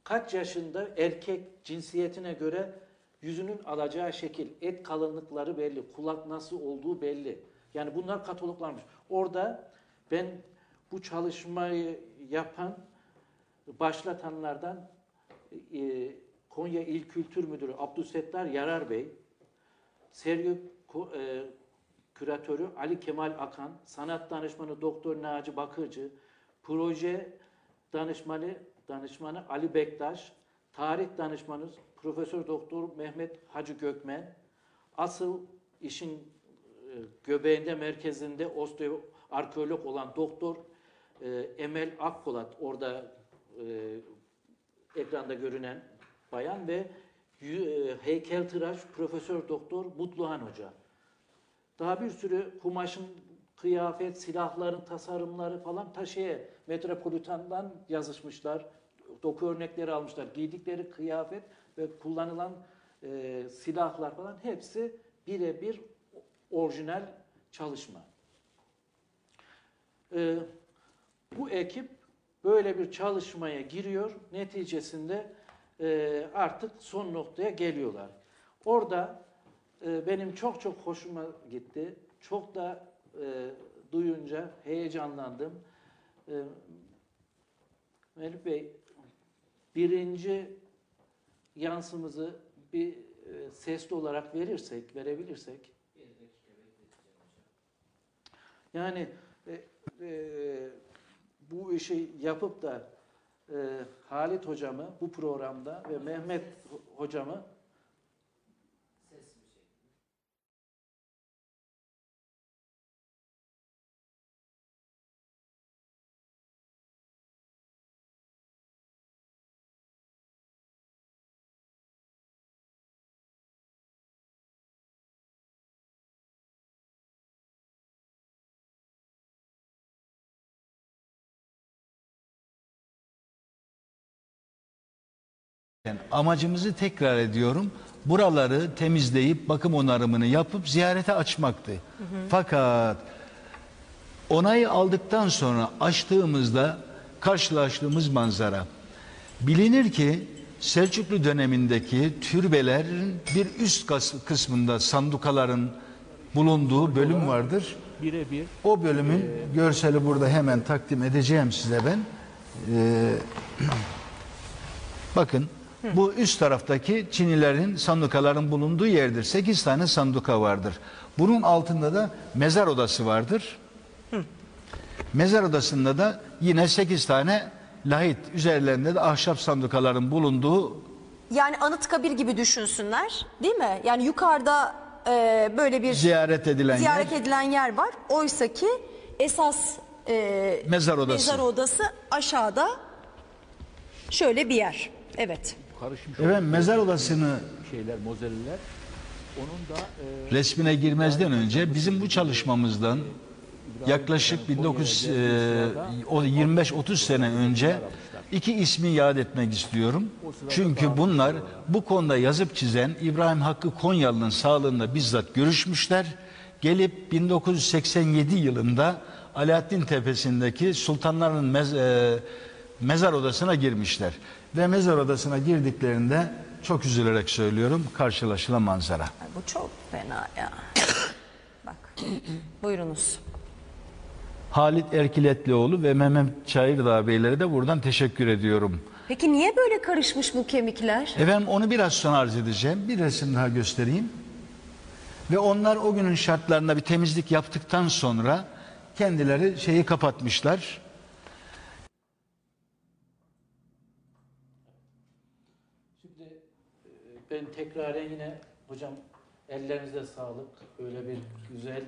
Kaç yaşında erkek cinsiyetine göre yüzünün alacağı şekil, et kalınlıkları belli, kulak nasıl olduğu belli. Yani bunlar kataloglanmış. Orada ben bu çalışmayı yapan, başlatanlardan e, Konya İl Kültür Müdürü Abdüsettar Yarar Bey, sergi e, küratörü Ali Kemal Akan, sanat danışmanı Doktor Naci Bakırcı, proje danışmanı danışmanı Ali Bektaş, tarih danışmanı Profesör Doktor Mehmet Hacı Gökmen, asıl işin e, göbeğinde merkezinde osteo arkeolog olan Doktor e, Emel Akpolat orada e, ekranda görünen bayan ve heykeltıraş Profesör Doktor Mutluhan Hoca. Daha bir sürü kumaşın kıyafet, silahların tasarımları falan ta Metropolitan'dan yazışmışlar. Doku örnekleri almışlar. Giydikleri kıyafet ve kullanılan e, silahlar falan hepsi birebir orijinal çalışma. E, bu ekip böyle bir çalışmaya giriyor. Neticesinde e, artık son noktaya geliyorlar. Orada e, benim çok çok hoşuma gitti. Çok da e, duyunca heyecanlandım. E, Melih Bey, birinci yansımızı bir e, sesli olarak verirsek, verebilirsek. Yani e, e, bu işi yapıp da e, Halit hocamı bu programda ve Mehmet hocamı Yani amacımızı tekrar ediyorum. Buraları temizleyip bakım onarımını yapıp ziyarete açmaktı. Fakat onayı aldıktan sonra açtığımızda karşılaştığımız manzara. Bilinir ki Selçuklu dönemindeki türbelerin bir üst kısmında sandukaların bulunduğu bölüm vardır. Birebir O bölümün görseli burada hemen takdim edeceğim size ben. Ee, bakın bu üst taraftaki Çinilerin sandukaların bulunduğu yerdir. 8 tane sanduka vardır. Bunun altında da mezar odası vardır. Mezar odasında da yine 8 tane lahit üzerlerinde de ahşap sandukaların bulunduğu Yani Anıtkabir gibi düşünsünler değil mi? Yani yukarıda e, böyle bir ziyaret edilen ziyaret yer. edilen yer var. Oysa ki esas e, Mezar odası. mezar odası aşağıda şöyle bir yer. Evet. Karışmış Efendim mezar odasını şeyler, mozelleler. Onun da e, resmine girmezden önce bizim bu çalışmamızdan yaklaşık 19 e, o 25-30 sene önce iki ismi yad etmek istiyorum. Çünkü bunlar bu konuda yazıp çizen İbrahim Hakkı Konyalı'nın sağlığında bizzat görüşmüşler. Gelip 1987 yılında Alaaddin Tepesi'ndeki sultanların mez, e, mezar odasına girmişler. Ve mezar odasına girdiklerinde çok üzülerek söylüyorum karşılaşılan manzara. Ay, bu çok fena ya. Bak. Buyurunuz. Halit Erkiletlioğlu ve Mehmet Çayırdağ beylere de buradan teşekkür ediyorum. Peki niye böyle karışmış bu kemikler? Efendim onu biraz sonra arz edeceğim. Bir resim daha göstereyim. Ve onlar o günün şartlarında bir temizlik yaptıktan sonra kendileri şeyi kapatmışlar. Şimdi e, ben tekraren yine hocam ellerinize sağlık. Böyle bir güzel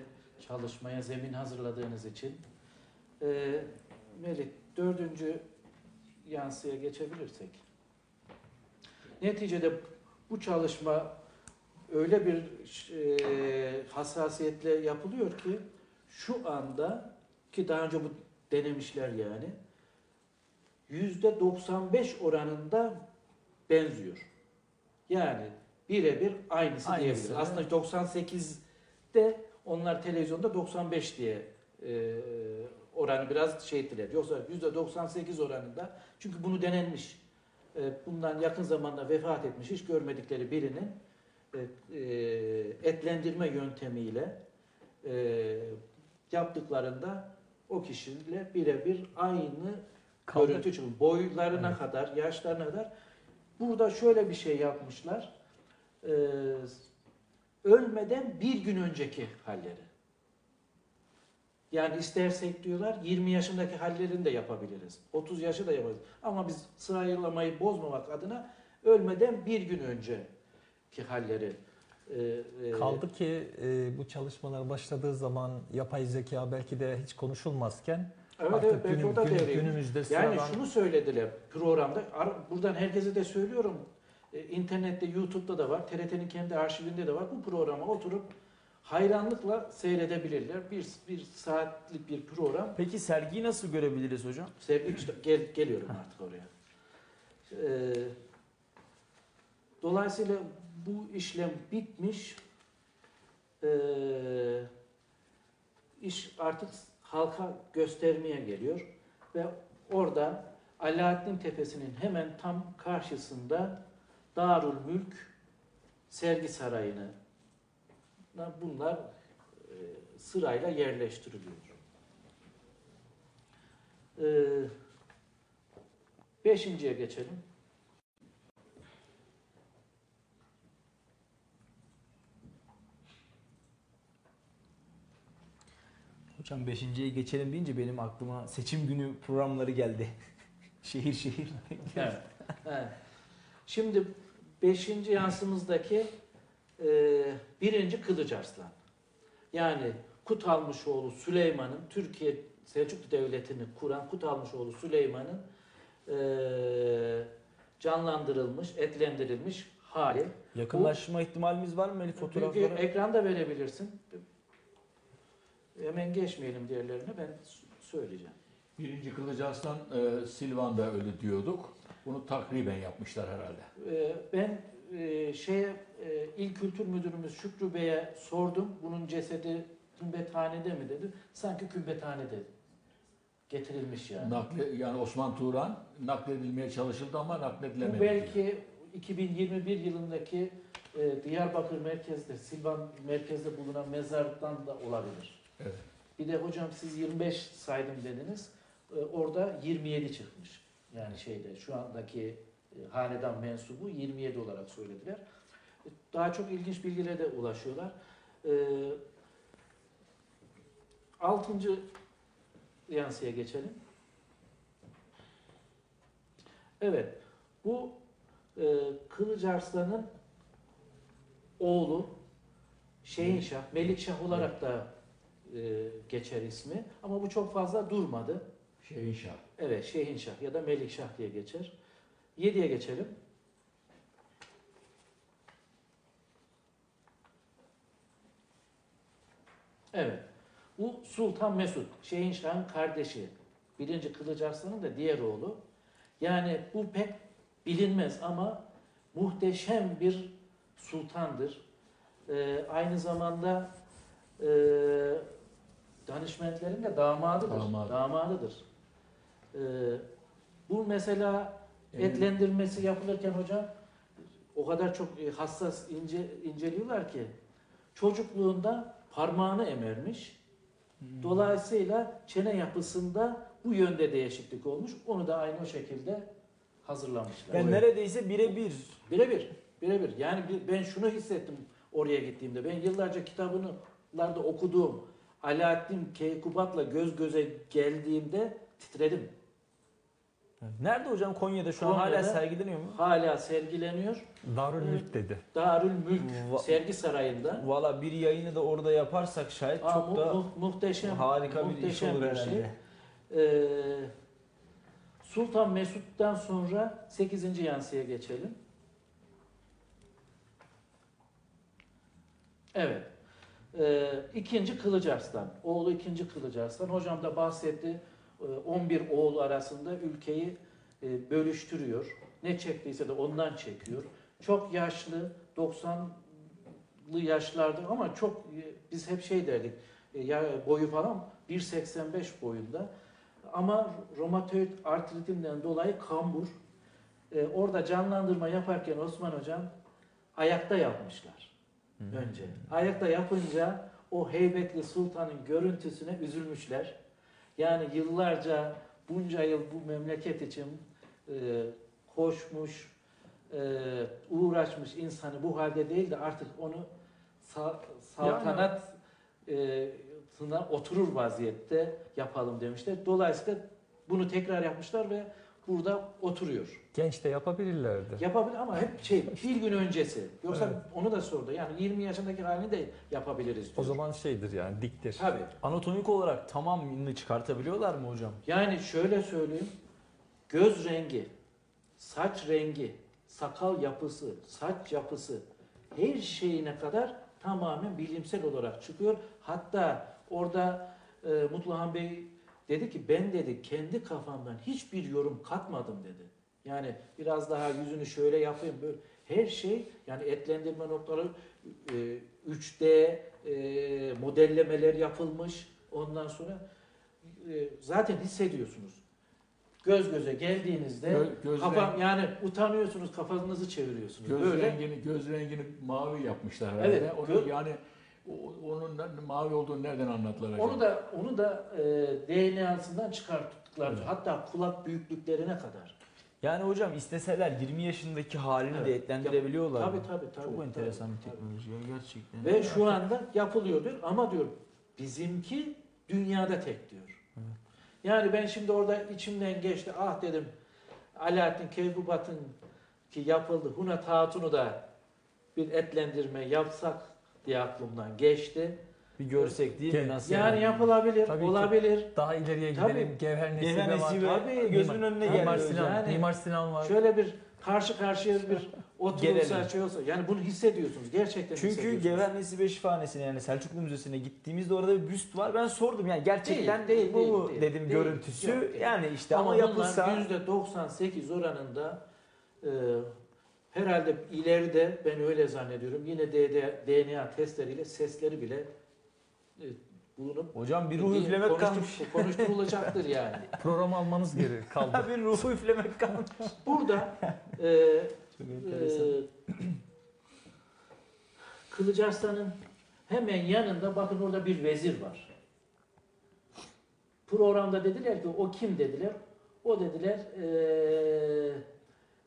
çalışmaya zemin hazırladığınız için. Ee, Melih dördüncü yansıya geçebilirsek. Neticede bu çalışma öyle bir e, hassasiyetle yapılıyor ki şu anda ki daha önce bu denemişler yani yüzde 95 oranında benziyor. Yani birebir aynısı, Aynısı, diyebiliriz. Aslında 98'de onlar televizyonda 95 diye e, oranı biraz şey ettiler. Yoksa yüzde 98 oranında çünkü bunu denenmiş. E, bundan yakın zamanda vefat etmiş hiç görmedikleri birinin e, e, etlendirme yöntemiyle e, yaptıklarında o kişiyle birebir aynı Kaldı. görüntü çıkıyor. Boylarına kadar, yaşlarına kadar. Burada şöyle bir şey yapmışlar. Ee, ölmeden bir gün önceki halleri. Yani istersek diyorlar 20 yaşındaki hallerini de yapabiliriz. 30 yaşı da yapabiliriz. Ama biz sıralamayı bozmamak adına ölmeden bir gün önceki halleri. e, e, Kaldı ki e, bu çalışmalar başladığı zaman yapay zeka belki de hiç konuşulmazken Evet artık evet belki günüm- o da devreye günümüzde Yani sıradan şunu söylediler programda. Buradan herkese de söylüyorum. E, internette, YouTube'da da var. TRT'nin kendi arşivinde de var. Bu programa oturup hayranlıkla seyredebilirler. Bir, bir saatlik bir program. Peki sergiyi nasıl görebiliriz hocam? Sevgili işte gel, geliyorum artık oraya. Ee, dolayısıyla bu işlem bitmiş. Ee, iş artık halka göstermeye geliyor ve orada Alaaddin Tepesi'nin hemen tam karşısında Darül Mülk sergi sarayını bunlar e, sırayla yerleştiriliyor. Ee, beşinciye geçelim. Hocam beşinciye geçelim deyince benim aklıma seçim günü programları geldi. şehir şehir. Evet. evet. Şimdi beşinci yansımızdaki e, birinci Kılıç Arslan. Yani Kutalmışoğlu Süleyman'ın Türkiye Selçuklu Devleti'ni kuran Kutalmışoğlu Süleyman'ın e, canlandırılmış, etlendirilmiş hali. Yakınlaşma ihtimalimiz var mı Çünkü fotoğraflara? ekranda verebilirsin. Hemen geçmeyelim diğerlerine ben söyleyeceğim. birinci Kılıç Arslan e, Silvan'da öyle diyorduk. Bunu takriben yapmışlar herhalde. Ee, Ben e, şeye e, İl Kültür Müdürümüz Şükrü Bey'e sordum. Bunun cesedi kümbethanede mi dedi. Sanki kümbethanede getirilmiş yani. Nakle, yani Osman Turan nakledilmeye çalışıldı ama nakledilemedi. Bu belki 2021 yılındaki e, Diyarbakır merkezde, Silvan merkezde bulunan mezarlıktan da olabilir. Evet. Bir de hocam siz 25 saydım dediniz. E, orada 27 çıkmış. Yani şeyde şu andaki e, hanedan mensubu 27 olarak söylediler. E, Daha çok ilginç bilgilere de ulaşıyorlar. E, altıncı yansıya geçelim. Evet. Bu e, Kılıç Arslan'ın oğlu Şehinşah, Melikşah olarak da e, geçer ismi. Ama bu çok fazla durmadı. Şehinşah. Evet, Şehinşah ya da Melikşah diye geçer. 7'ye geçelim. Evet. Bu Sultan Mesut, Şehinşah'ın kardeşi. Birinci Kılıç Arslan'ın da diğer oğlu. Yani bu pek bilinmez ama muhteşem bir sultandır. Ee, aynı zamanda e, danışmentlerin de damadıdır. Damadı. Damadıdır. Ee, bu mesela Evet. etlendirmesi yapılırken hocam o kadar çok e, hassas ince inceliyorlar ki çocukluğunda parmağını emermiş. Dolayısıyla çene yapısında bu yönde değişiklik olmuş. Onu da aynı o şekilde hazırlamışlar. Yani neredeyse birebir. Birebir, birebir. Yani ben şunu hissettim oraya gittiğimde. Ben yıllarca kitabını larda okuduğum Alaaddin Keykubat'la göz göze geldiğimde titredim. Nerede hocam Konya'da şu an hala Konya'da. sergileniyor mu? Hala sergileniyor. Darül Mülk dedi. Darül Mülk Va- sergi sarayında. Valla bir yayını da orada yaparsak şayet Aa, çok mu- da mu- muhteşem, harika bir iş muhteşem olur bir şey. herhalde. Ee, Sultan Mesut'tan sonra 8. yansıya geçelim. Evet. Ee, ikinci Kılıç Arslan. Oğlu ikinci Kılıç Arslan. Hocam da bahsetti. Ee, 11 oğlu arasında ülkeyi e, bölüştürüyor. Ne çektiyse de ondan çekiyor. Çok yaşlı, 90'lı yaşlarda ama çok e, biz hep şey derdik. e, Ya boyu falan 1.85 boyunda. Ama romatoid artritinden dolayı kambur. Ee, orada canlandırma yaparken Osman Hocam ayakta yapmışlar önce. Ayakta yapınca o heybetli sultanın görüntüsüne üzülmüşler. Yani yıllarca bunca yıl bu memleket için e, koşmuş, e, uğraşmış insanı bu halde değil de artık onu sa- saltanat e, sına oturur vaziyette yapalım demişler. Dolayısıyla bunu tekrar yapmışlar ve burada oturuyor. Genç de yapabilirlerdi. Yapabilir ama hep şey bir gün öncesi. Yoksa Evet. onu da sordu. Yani 20 yaşındaki halini de yapabiliriz diyor. O zaman şeydir yani diktir. Tabii. Anatomik olarak tamamını çıkartabiliyorlar mı hocam? Yani şöyle söyleyeyim. Göz rengi, saç rengi, sakal yapısı, saç yapısı her şeyine kadar tamamen bilimsel olarak çıkıyor. Hatta orada e, Mutluhan Bey dedi ki ben dedi kendi kafamdan hiçbir yorum katmadım dedi. Yani biraz daha yüzünü şöyle yapayım böyle. Her şey yani etlendirme noktaları e, 3D e, modellemeler yapılmış. Ondan sonra e, zaten hissediyorsunuz. Göz göze geldiğinizde Gö- göz kafam rengi- yani utanıyorsunuz kafanızı çeviriyorsunuz. Göz Böyle rengini göz rengini mavi yapmışlar herhalde. Evet, Onu gö- yani onun mavi olduğunu nereden anlattılar acaba? onu da onu da e, DNA'sından çıkarttıklar. Evet. Hatta kulak büyüklüklerine kadar. Yani hocam isteseler 20 yaşındaki halini de Evet. etlendirebiliyorlar. Tabii tabii tabii. Çok tabii, enteresan bir tabii. teknoloji ya gerçekten. Ve şu anda yapılıyor diyor ama diyor bizimki dünyada tek diyor. Yani ben şimdi orada içimden geçti ah dedim Alaaddin Keykubat'ın ki yapıldı Hunat Hatun'u da bir etlendirme yapsak diye aklımdan geçti. bir görsek değil mi nasıl? Yani yapılabilir, Tabii ki. olabilir. Daha ileriye Tabii. gidelim. Gevher Nesibe Gevher var. Tabii. gözümün önüne Tabii. Mimar geldi Sinan. Yani- Mimar Sinan var. Şöyle bir karşı karşıya bir oturulsa şey olsa yani bunu hissediyorsunuz gerçekten Çünkü hissediyorsunuz. Gever Nesibe Şifahanesi'ne yani Selçuklu Müzesi'ne gittiğimizde orada bir büst var. Ben sordum yani gerçekten Değil, değil, bu değil, mu değil. dedim Değil. görüntüsü. Yok, yani işte ama, Ama yapılsa bunlar %98 oranında e, herhalde ileride ben öyle zannediyorum yine DNA testleriyle sesleri bile e, bulunup Hocam bir ruh diye üflemek kalmış. konuşturulacaktır yani. Program almanız geri kaldı. bir ruhu üflemek kalmış. Burada e, e, enteresan. Kılıçarslan'ın hemen yanında bakın orada bir vezir var. Programda dediler ki o kim dediler. O dediler e,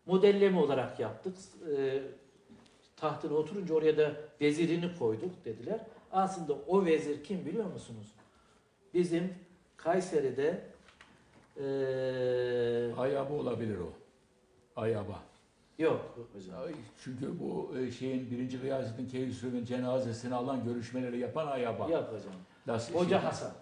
modelleme olarak yaptık. E, tahtına oturunca oraya da vezirini koyduk dediler. Aslında o vezir kim biliyor musunuz? Bizim Kayseri'de e, Ayaba olabilir o. Ayaba. yok Çünkü bu e, şeyin birinci Gıyasettin Keyhüsrev'in cenazesini alan görüşmeleri yapan Ayaba. Yok hocam. Hoca şey- Hasan.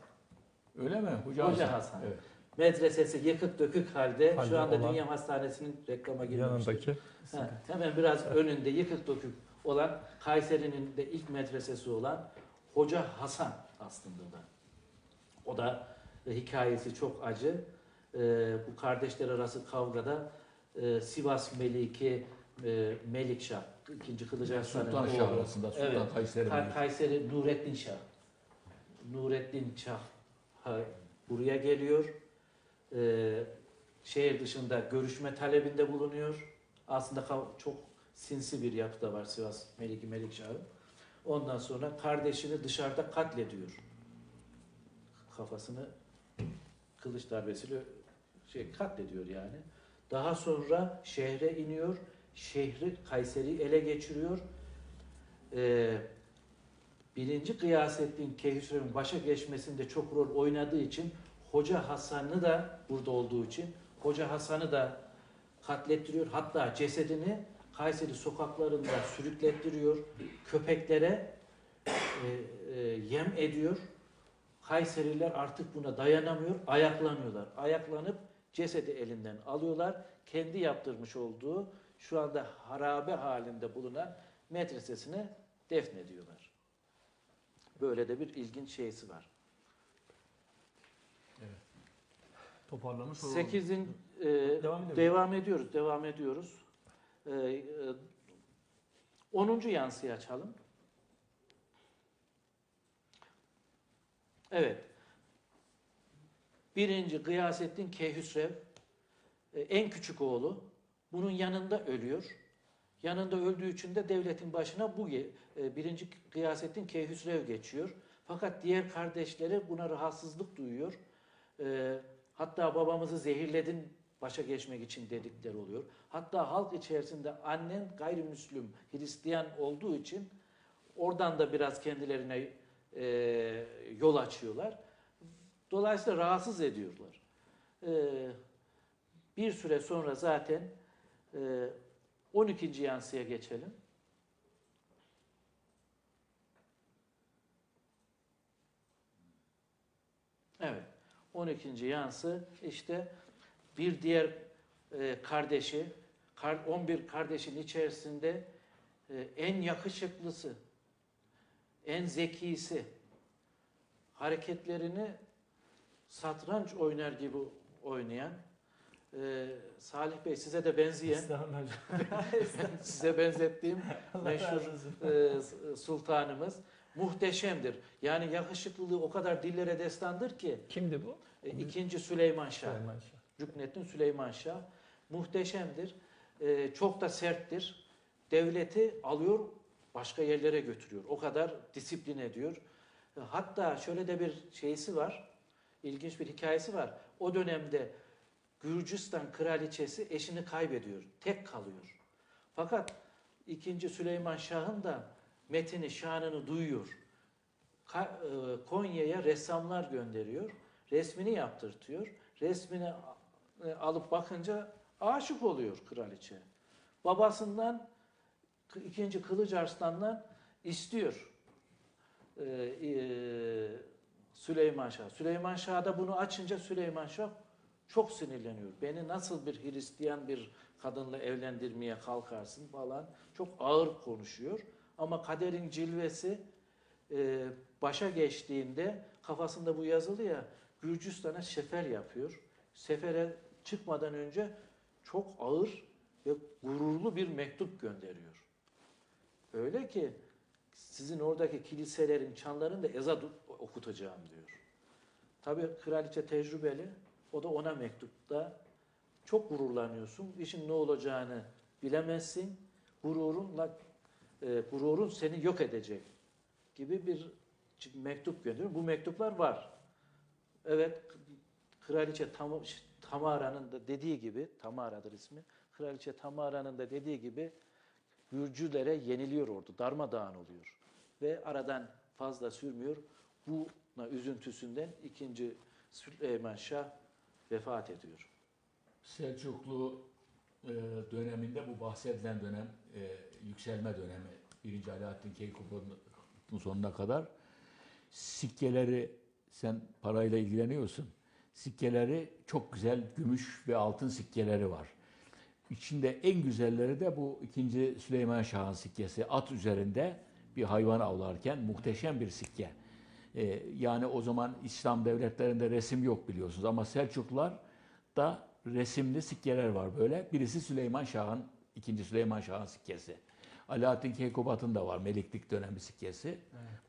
Öyle mi? Hoca, Hoca Hasan. Evet. Medresesi yıkık dökük halde. Halde Şu anda Dünya Hastanesi'nin reklama girmiştir. Ha, hemen biraz önünde yıkık dökük olan Kayseri'nin de ilk medresesi olan Hoca Hasan aslında da. O da e, hikayesi çok acı. E, bu kardeşler arası kavgada e, Sivas Meliki e, Melikşah, ikinci Kılıçarslan'ın Sultan oğlu. Şah arasında. Sultan Evet. Kayseri. Ka- Kayseri Nurettin Şah. Nurettin Şah ha, buraya geliyor. Ee, şehir dışında görüşme talebinde bulunuyor. Aslında çok sinsi bir yapı da var Sivas Meliki Melikşah'ın. Ondan sonra kardeşini dışarıda katlediyor. Kafasını kılıç darbesiyle şey katlediyor yani. Daha sonra şehre iniyor. Şehri Kayseri'yi ele geçiriyor. Ee, birinci Gıyasettin Keyhüsrev'in başa geçmesinde çok rol oynadığı için Hoca Hasan'ı da burada olduğu için Hoca Hasan'ı da katlettiriyor. Hatta cesedini Kayseri sokaklarında sürüklettiriyor. Köpeklere e, e, yem ediyor. Kayseriler artık buna dayanamıyor. Ayaklanıyorlar. Ayaklanıp cesedi elinden alıyorlar. Kendi yaptırmış olduğu şu anda harabe halinde bulunan medresesine defnediyorlar. Böyle de bir ilginç şeysi var. Toparlamış olalım. Sekizin e, Devam devam ediyoruz, devam ediyoruz. E, e, 10. yansıyı açalım. Evet. Birinci Gıyasettin Keyhüsrev e, en küçük oğlu bunun yanında ölüyor. Yanında öldüğü için de devletin başına bu e, birinci Gıyasettin Keyhüsrev geçiyor. Fakat diğer kardeşleri buna rahatsızlık duyuyor. E, hatta babamızı zehirledin başa geçmek için dedikleri oluyor. Hatta halk içerisinde annen gayrimüslim, Hristiyan olduğu için oradan da biraz kendilerine e, yol açıyorlar. Dolayısıyla rahatsız ediyorlar. E, bir süre sonra zaten e, 12. yansıya geçelim. Evet. 12. yansı işte bir diğer e, kardeşi, kar- 11 kardeşin içerisinde e, en yakışıklısı, en zekisi, hareketlerini satranç oynar gibi oynayan, e, Salih Bey size de benzeyen, size benzettiğim meşhur e, sultanımız muhteşemdir. Yani yakışıklılığı o kadar dillere destandır ki Kimdi bu? E, ikinci Süleyman Şah, Süleyman Şah. Rükneddin Süleyman Şah muhteşemdir. E, çok da serttir. Devleti alıyor başka yerlere götürüyor. O kadar disiplin ediyor. E, Hatta şöyle de bir şeysi var. İlginç bir hikayesi var. O dönemde Gürcistan kraliçesi eşini kaybediyor. Tek kalıyor. Fakat ikinci Süleyman Şah'ın da metini, şanını duyuyor. Konya'ya ressamlar gönderiyor. Resmini yaptırtıyor. Resmini e, alıp bakınca aşık oluyor kraliçe. Babasından ikinci Kılıç Arslan'dan istiyor. e, e, Süleyman Şah. Süleyman Şah da bunu açınca Süleyman Şah çok sinirleniyor. Beni nasıl bir Hristiyan bir kadınla evlendirmeye kalkarsın falan. Çok ağır konuşuyor. Ama kaderin cilvesi e, başa geçtiğinde kafasında bu yazılı ya Gürcistan'a sefer yapıyor. Sefere çıkmadan önce çok ağır ve gururlu bir mektup gönderiyor. Öyle ki sizin oradaki kiliselerin çanlarını da ezan okutacağım diyor. Tabii kraliçe tecrübeli. O da ona mektupta çok gururlanıyorsun. İşin ne olacağını bilemezsin. Gururunla e, gururun seni yok edecek gibi bir mektup gönderiyor. Bu mektuplar var. Evet, Kraliçe Tam Tamara'nın da dediği gibi, Tamara'dır ismi. Kraliçe Tamara'nın da dediği gibi Gürcülere yeniliyor ordu, darmadağın oluyor. Ve aradan fazla sürmüyor. Buna üzüntüsünden ikinci Süleyman Şah vefat ediyor. Selçuklu e, döneminde bu bahsedilen dönem e, yükselme dönemi 1. Alaaddin Keykubat'ın sonuna kadar sikkeleri sen parayla ilgileniyorsun. Sikkeleri çok güzel gümüş ve altın sikkeleri var. İçinde en güzelleri de bu 2. Süleyman Şah'ın sikkesi. At üzerinde bir hayvan avlarken muhteşem bir sikke. Ee, yani o zaman İslam devletlerinde resim yok biliyorsunuz ama Selçuklular da resimli sikkeler var böyle. Birisi Süleyman Şah'ın, 2. Süleyman Şah'ın sikkesi. Alaaddin Keykubat'ın da var Meliklik dönemi sikkesi.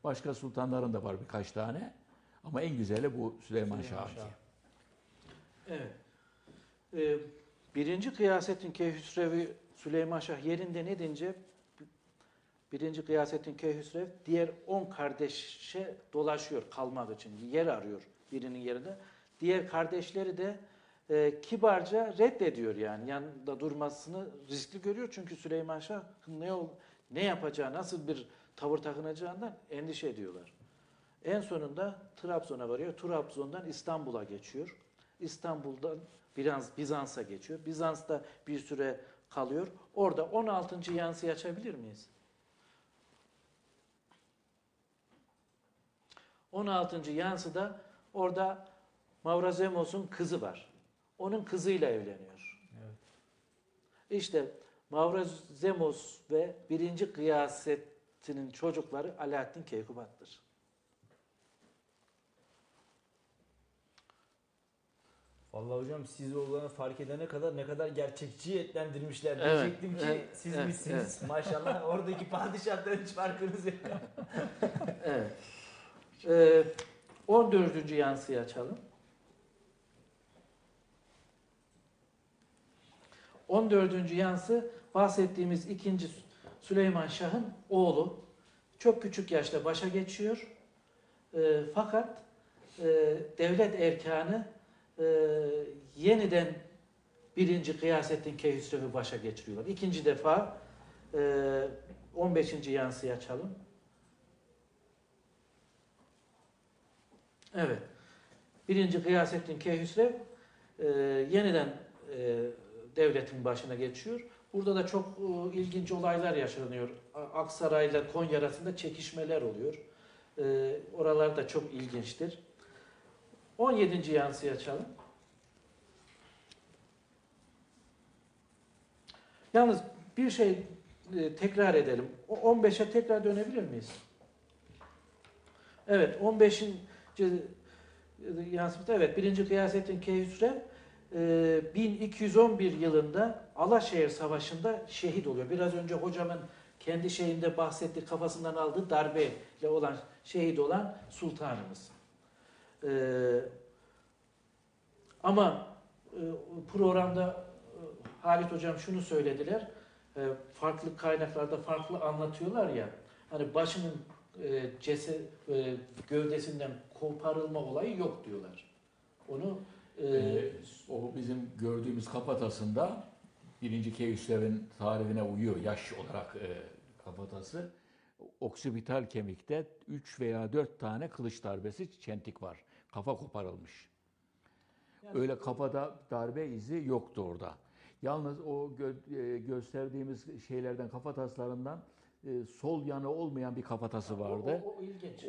Başka sultanların da var birkaç tane. Ama en güzeli bu Süleyman, Süleyman. Şah. Evet. Ee, birinci Kıyasettin Keyhüsrev'i Süleyman Şah yerinden edince birinci Kıyasettin Keyhüsrev diğer on kardeşe dolaşıyor kalmak için. Yer arıyor birinin yerine. Diğer kardeşleri de e, kibarca reddediyor yani. Yanında durmasını riskli görüyor. Çünkü Süleyman Şah ne, ol- ne yapacağı, nasıl bir tavır takınacağından endişe ediyorlar. En sonunda Trabzon'a varıyor. Trabzon'dan İstanbul'a geçiyor. İstanbul'dan Bizans, Bizans'a geçiyor. Bizans'ta bir süre kalıyor. Orada 16. yansıyı açabilir miyiz? 16. yansıda orada Mavrazemos'un kızı var. Onun kızıyla evleniyor. Evet. İşte Mavrazemos ve birinci Kıyasettin'in çocukları Alaaddin Keykubat'tır. Vallahi hocam siz olanı fark edene kadar ne kadar gerçekçi etlendirmişler Evet, diyecektim ki evet, siz evet, misiniz maşallah oradaki padişahların hiç farkınız yok. Evet. Ee, 14. yansıyı açalım. 14. yansı bahsettiğimiz ikinci Süleyman Şah'ın oğlu. Çok küçük yaşta başa geçiyor. Ee, fakat e, devlet erkanı e, yeniden birinci Kıyasettin Keyhüsrev'i başa geçiriyorlar. İkinci defa e, 15. yansıyı açalım. Evet. Birinci Gıyasettin Keyhüsrev e, yeniden e, devletin başına geçiyor. Burada da çok e, ilginç olaylar yaşanıyor. Aksaray ile Konya arasında çekişmeler oluyor. E, oralar da çok ilginçtir. 17. yansıyı açalım. Yalnız bir şey e, tekrar edelim. O 15'e tekrar dönebilir miyiz? Evet, 15. yansıtı evet 1. Kıyasettin Keyhüsrev e, 1211 yılında Alaşehir Savaşı'nda şehit oluyor. Biraz önce hocamın kendi şeyinde bahsettiği kafasından aldığı darbeyle olan şehit olan sultanımız. E, ama e, programda e, Halit hocam şunu söylediler. E, farklı kaynaklarda farklı anlatıyorlar ya. Hani başının e, ceset e, gövdesinden koparılma olayı yok diyorlar. Onu e, Ee, o bizim gördüğümüz kafatasında birinci Keyhüsrev'in tarifine uyuyor yaş olarak e, kafatası. Oksipital kemikte 3 veya 4 tane kılıç darbesi çentik var. Kafa koparılmış. Öyle kafada darbe izi yoktu orada. Yalnız o gö- e, gösterdiğimiz şeylerden kafataslarından e, sol yanı olmayan bir kafatası vardı. O, o, o ilginç.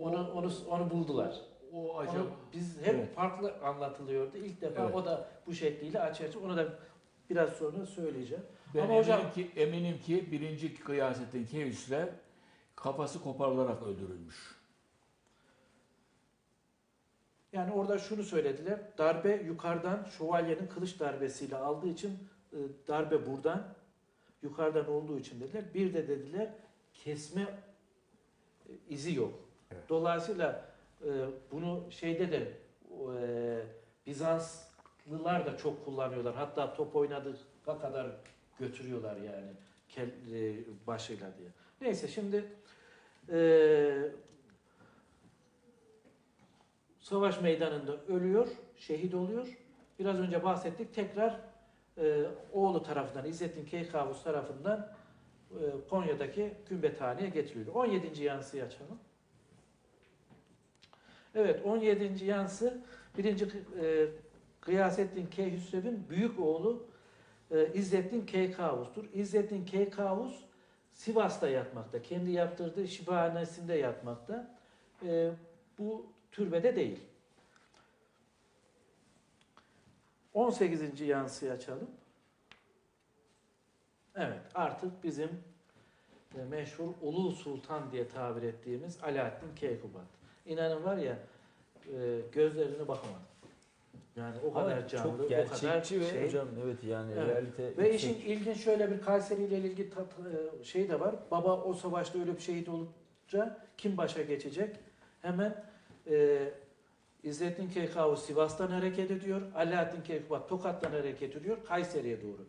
Onu, onu, onu buldular. O Onu acaba biz hep Evet. farklı anlatılıyordu. İlk defa Evet. o da bu şekliyle açığa çıktı. Onu da biraz sonra söyleyeceğim. Ben Ama eminim hocam- ki eminim ki birinci Kıyasettin Keyhüsrev kafası koparılarak öldürülmüş. Yani orada şunu söylediler. Darbe yukarıdan şövalyenin kılıç darbesiyle aldığı için e, darbe buradan yukarıdan olduğu için dediler. Bir de dediler kesme izi yok. Dolayısıyla e, bunu şeyde de e, Bizanslılar da çok kullanıyorlar. Hatta top oynadığı kadar götürüyorlar yani kel, e, başıyla diye. Neyse şimdi e, savaş meydanında ölüyor, şehit oluyor. Biraz önce bahsettik. Tekrar e, oğlu tarafından, İzzettin Keykavus tarafından e, Konya'daki Gümbethane'ye getiriliyor. 17. yansıyı açalım. Evet 17. yansı 1. E, Gıyasettin Keyhüsrev'in büyük oğlu e, İzzettin Keykavus'tur. İzzettin Keykavus Sivas'ta yatmakta. Kendi yaptırdığı şifahanesinde yatmakta. E, bu türbede değil. 18. yansıyı açalım. Evet artık bizim e, meşhur Ulu Sultan diye tabir ettiğimiz Alaaddin Keykubat. İnanın var ya e, gözlerine bakamadım. Yani o kadar Ama canlı, çok o kadar gerçekçi ve şey. hocam evet yani Evet. realite Ve yüksek. işin ilginç şöyle bir Kayseri ile ilgili e, şey de var. Baba o savaşta bir şehit olunca kim başa geçecek? Hemen e, İzzettin Keykavus Sivas'tan hareket ediyor. Alaaddin Keykubat Tokat'tan hareket ediyor. Kayseri'ye doğru.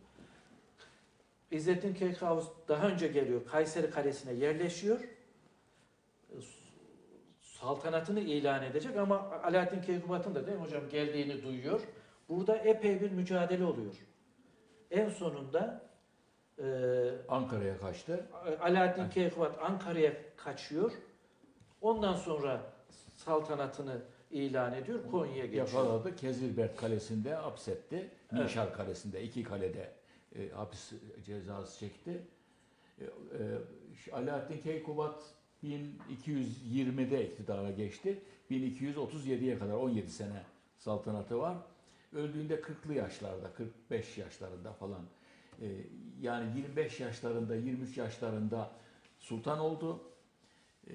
İzzettin Keykavus daha önce geliyor. Kayseri Kalesi'ne yerleşiyor. E, Saltanatını ilan edecek ama Alaaddin Keykubat'ın da değil mi hocam geldiğini duyuyor. Burada epey bir mücadele oluyor. En sonunda e, Ankara'ya kaçtı. Alaaddin Keykubat Ankara'ya kaçıyor. Ondan sonra saltanatını ilan ediyor. Konya'ya geçiyor. Yakaladı. Kezilbert Kalesi'nde hapsetti. Evet. Nişar Kalesi'nde iki kalede e, hapis cezası çekti. E, e, Alaaddin Keykubat 1220'de iktidara geçti. 1237'ye kadar 17 sene saltanatı var. Öldüğünde 40'lı yaşlarda, 45 yaşlarında falan. E, yani 25 yaşlarında, 23 yaşlarında sultan oldu. E,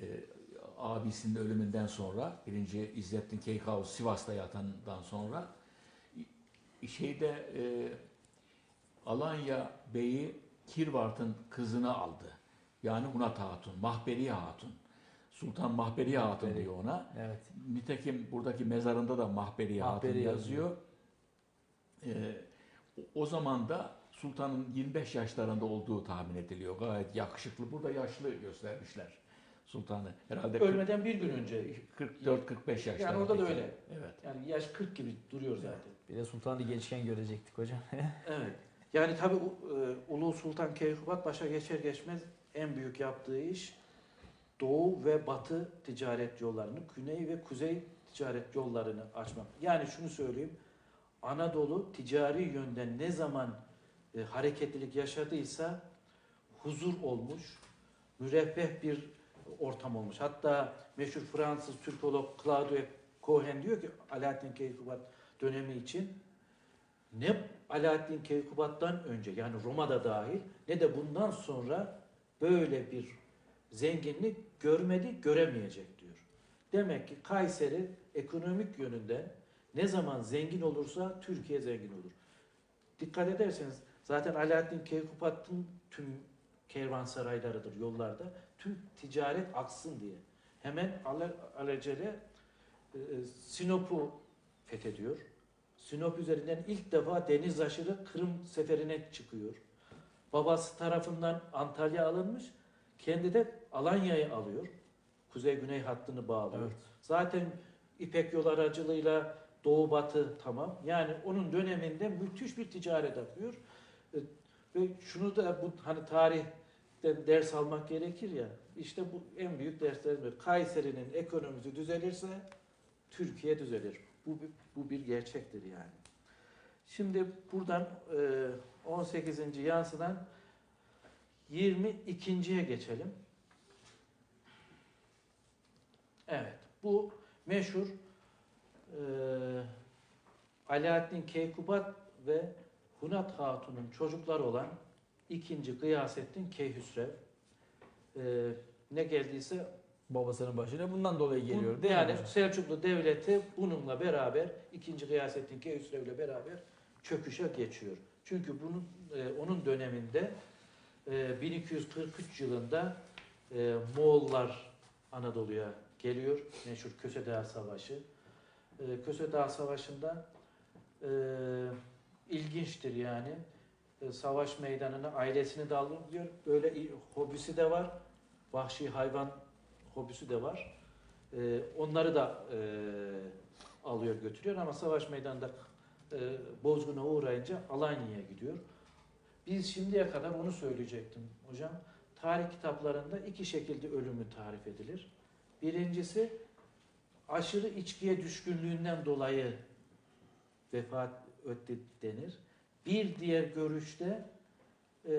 abisinin ölümünden sonra, birinci İzzettin Keykavus Sivas'ta yatandan sonra şeyde e, Alanya Bey'i Kirvart'ın kızını aldı. Yani Hunat Hatun, Mahberiye Hatun. Sultan Mahberiye Hatun Mahberi. diyor ona. Evet. Nitekim buradaki mezarında da Mahberiye Hatun Mahberi yazıyor. Ee, o zaman da sultanın 25 yaşlarında olduğu tahmin ediliyor. Gayet yakışıklı. Burada yaşlı göstermişler sultanı. Herhalde Ölmeden bir gün önce. 44-45 yaşlarında. Yani orada da öyle. Evet. Yani yaş 40 gibi duruyor zaten. Bir de Sultan'ı gençken görecektik hocam. Evet. Yani tabii u- e, Ulu Sultan Keykubat başa geçer geçmez en büyük yaptığı iş Doğu ve Batı ticaret yollarını, Güney ve Kuzey ticaret yollarını açmak. Yani şunu söyleyeyim. Anadolu ticari yönden ne zaman e, hareketlilik yaşadıysa huzur olmuş, müreffeh bir ortam olmuş. Hatta meşhur Fransız Türkolog Claude Cohen diyor ki Alaaddin Keykubat dönemi için ne Alaaddin Keykubat'tan önce yani Roma'da dahil ne de bundan sonra böyle bir zenginlik görmedi, göremeyecek diyor. Demek ki Kayseri ekonomik yönünden ne zaman zengin olursa Türkiye zengin olur. Dikkat ederseniz zaten Alaaddin Keykubat'ın tüm kervansaraylarıdır yollarda. Tüm ticaret aksın diye. Hemen ale- alelacele e, Sinop'u fethediyor. Sinop üzerinden ilk defa deniz aşırı Kırım seferine çıkıyor. Babası tarafından Antalya alınmış. Kendi de Alanya'yı alıyor. Kuzey-güney hattını bağlıyor. Evet. Zaten İpek yol aracılığıyla doğu batı tamam. Yani onun döneminde müthiş bir ticaret akıyor. E, Ve şunu da bu hani tarihten ders almak gerekir ya. İşte bu en büyük derslerimiz. Kayseri'nin ekonomisi düzelirse Türkiye düzelir. Bu, bu bir gerçektir yani. Şimdi buradan e, 18. yansıdan 22.ye geçelim. Evet. Bu meşhur e, Alaaddin Keykubat ve Hunat Hatun'un çocukları olan ikinci Gıyasettin Keyhüsrev e, ne geldiyse Babasının başına bundan dolayı geliyor değil mi yani hocam? Selçuklu Devleti bununla beraber ikinci Gıyasettin Keyhüsrev ile beraber çöküşe geçiyor. Çünkü bunun e, onun döneminde e, 1243 yılında e, Moğollar Anadolu'ya geliyor. Meşhur Köse Dağı Savaşı. Ee, Köse Dağı Savaşı'nda e, ilginçtir yani. E, savaş meydanına ailesini de alıyor. Böyle i- hobisi de var. Vahşi hayvan hobisi de var. E, onları da e, alıyor götürüyor ama savaş meydanında e, bozguna uğrayınca Alanya'ya gidiyor. Biz şimdiye kadar onu söyleyecektim hocam. Tarih kitaplarında iki şekilde ölümü tarif edilir. Birincisi aşırı içkiye düşkünlüğünden dolayı vefat etti denir. Bir diğer görüşte e,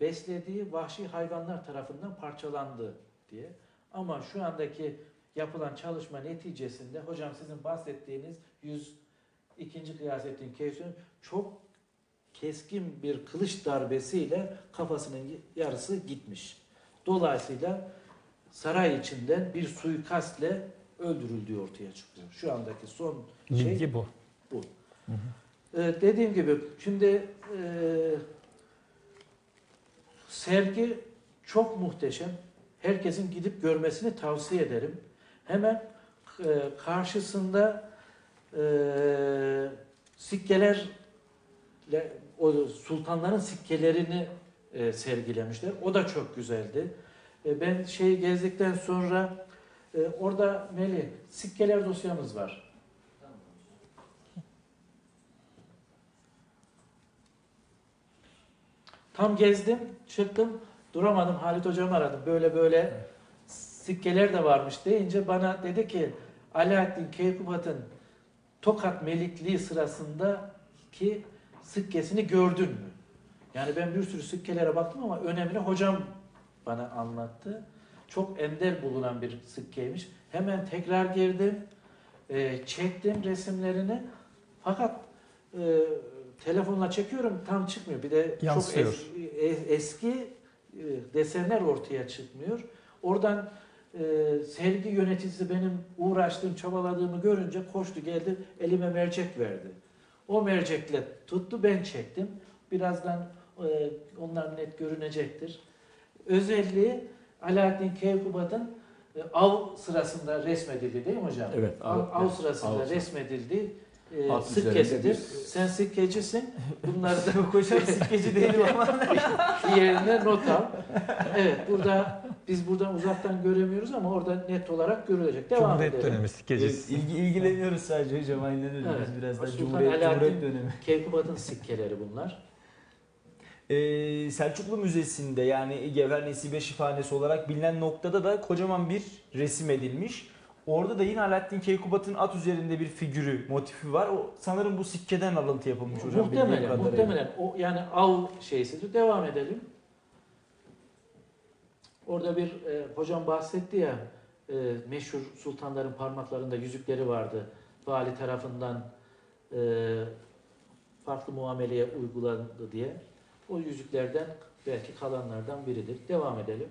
beslediği vahşi hayvanlar tarafından parçalandı diye. Ama şu andaki yapılan çalışma neticesinde hocam sizin bahsettiğiniz 102. kıyasettin Keysun çok keskin bir kılıç darbesiyle kafasının yarısı gitmiş. Dolayısıyla saray içinden bir suikastle öldürüldüğü ortaya çıkıyor. Şu andaki son şey Bilgi bu. Ee, dediğim gibi şimdi e, sergi çok muhteşem. Herkesin gidip görmesini tavsiye ederim. Hemen e, karşısında e, sikkelerle o sultanların sikkelerini e, sergilemişler. O da çok güzeldi. E, ben şeyi gezdikten sonra e, orada Melih sikkeler dosyamız var. Tam gezdim, çıktım, duramadım. Halit hocamı aradım. Böyle böyle sikkeler de varmış deyince bana dedi ki Alaaddin Keykubat'ın Tokat Melikliği sırasındaki sikkesini gördün mü? Yani ben bir sürü sikkelere baktım ama önemli hocam bana anlattı. Çok ender bulunan bir sikkeymiş. Hemen tekrar girdim, e, çektim resimlerini. Fakat e, telefonla çekiyorum tam çıkmıyor. Bir de Yansıyor. çok eski, e- eski e, desenler ortaya çıkmıyor. Oradan e, sergi yöneticisi benim uğraştığım, çabaladığımı görünce koştu geldi elime mercek verdi. O mercekle tuttu ben çektim. Birazdan e, onlar net görünecektir. Özelliği Alaaddin Keykubat'ın e, av sırasında resmedildi değil mi hocam? Evet, Av, av- av sırasında av- resmedildi. E, At sikkesidir. üzerinde bir- Sen sikkecisin. Bunları da Yok hocam sikkeci değilim ama. diğerine not al. Evet burada biz buradan uzaktan göremiyoruz ama orada net olarak görülecek. Devam Cumhuriyet edelim. dönemi sikkecisi. İlgi, ilgileniyoruz sadece hocam aynen öyle. Evet. Biz biraz daha Cumhuriyet, Cumhuriyet dönemi. Keykubat'ın sikkeleri bunlar. Ee, Selçuklu Müzesi'nde yani Gevher Nesibe Şifanesi olarak bilinen noktada da kocaman bir resim edilmiş. Orada da yine Alaaddin Keykubat'ın at üzerinde bir figürü, motifi var. O sanırım bu sikkeden alıntı yapılmış hocam. muhtemelen, muhtemelen o yani av şeysidir. Devam edelim. Orada bir e, hocam bahsetti ya e, meşhur sultanların parmaklarında yüzükleri vardı. Vali tarafından e, farklı muameleye uygulandı diye. O yüzüklerden belki kalanlardan biridir. Devam edelim.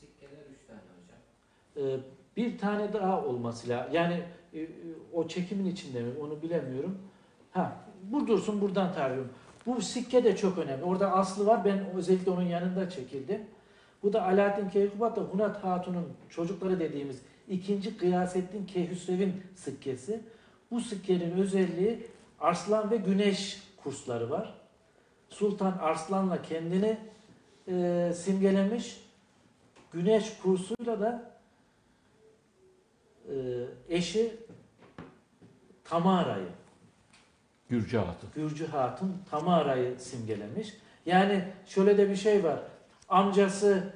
Sikkeler üç tane hocam. Ee, bir tane daha olması lazım. Yani e, e, o çekimin içinde mi onu bilemiyorum. Ha, bu dursun buradan tarıyorum. Bu sikke de çok önemli. Orada aslı var. Ben özellikle onun yanında çekildim. Bu da Alaaddin Keykubat'la Hunat Hatun'un çocukları dediğimiz ikinci Gıyasettin Keyhüsrev'in sikkesi. Bu sikkenin özelliği Arslan ve Güneş kursları var. Sultan Arslan'la kendini e, simgelemiş. Güneş kursuyla da e, eşi Tamara'yı, Gürcü Hatun. Gürcü Hatun Tamara'yı simgelemiş. Yani şöyle de bir şey var. Amcası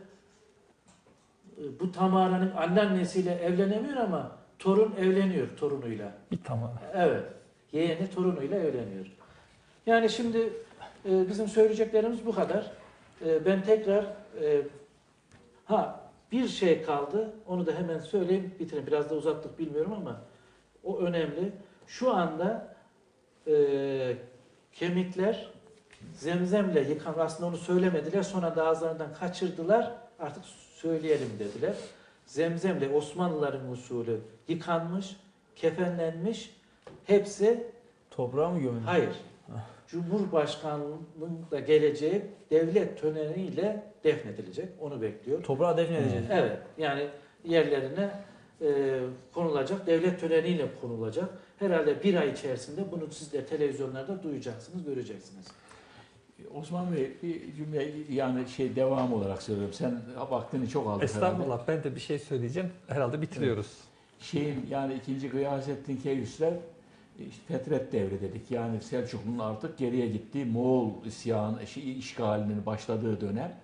e, bu Tamara'nın anneannesiyle evlenemiyor ama torun evleniyor torunuyla. Bir tamam. Evet. Yeğeni torunuyla evleniyor. Yani şimdi e, bizim söyleyeceklerimiz bu kadar. E, ben tekrar ha bir şey kaldı. Onu da hemen söyleyeyim. Bitireyim. Biraz da uzattık bilmiyorum ama o önemli. Şu anda e, kemikler zemzemle yıkan aslında onu söylemediler. Sonra da ağızlarından kaçırdılar. Artık söyleyelim dediler. Zemzemle Osmanlıların usulü yıkanmış, kefenlenmiş. Hepsi Toprağa mı gömülmüş? hayır. Cumhurbaşkanlığının da geleceği devlet töreniyle defnedilecek. Onu bekliyor. Toprağa defnedeceğiz. Evet. Yani yerlerine e, konulacak. Devlet töreniyle konulacak. Herhalde bir ay içerisinde bunu siz de televizyonlarda duyacaksınız, göreceksiniz. Osman Bey bir cümle yani şey devam olarak söylüyorum. Sen vaktini çok aldın herhalde. Estağfurullah ben de bir şey söyleyeceğim. Herhalde bitiriyoruz. Şeyin yani ikinci Gıyasettin Keyhüsrev işte Fetret devri dedik. Yani Selçuklu'nun artık geriye gittiği Moğol isyan şey, işgalinin başladığı dönem.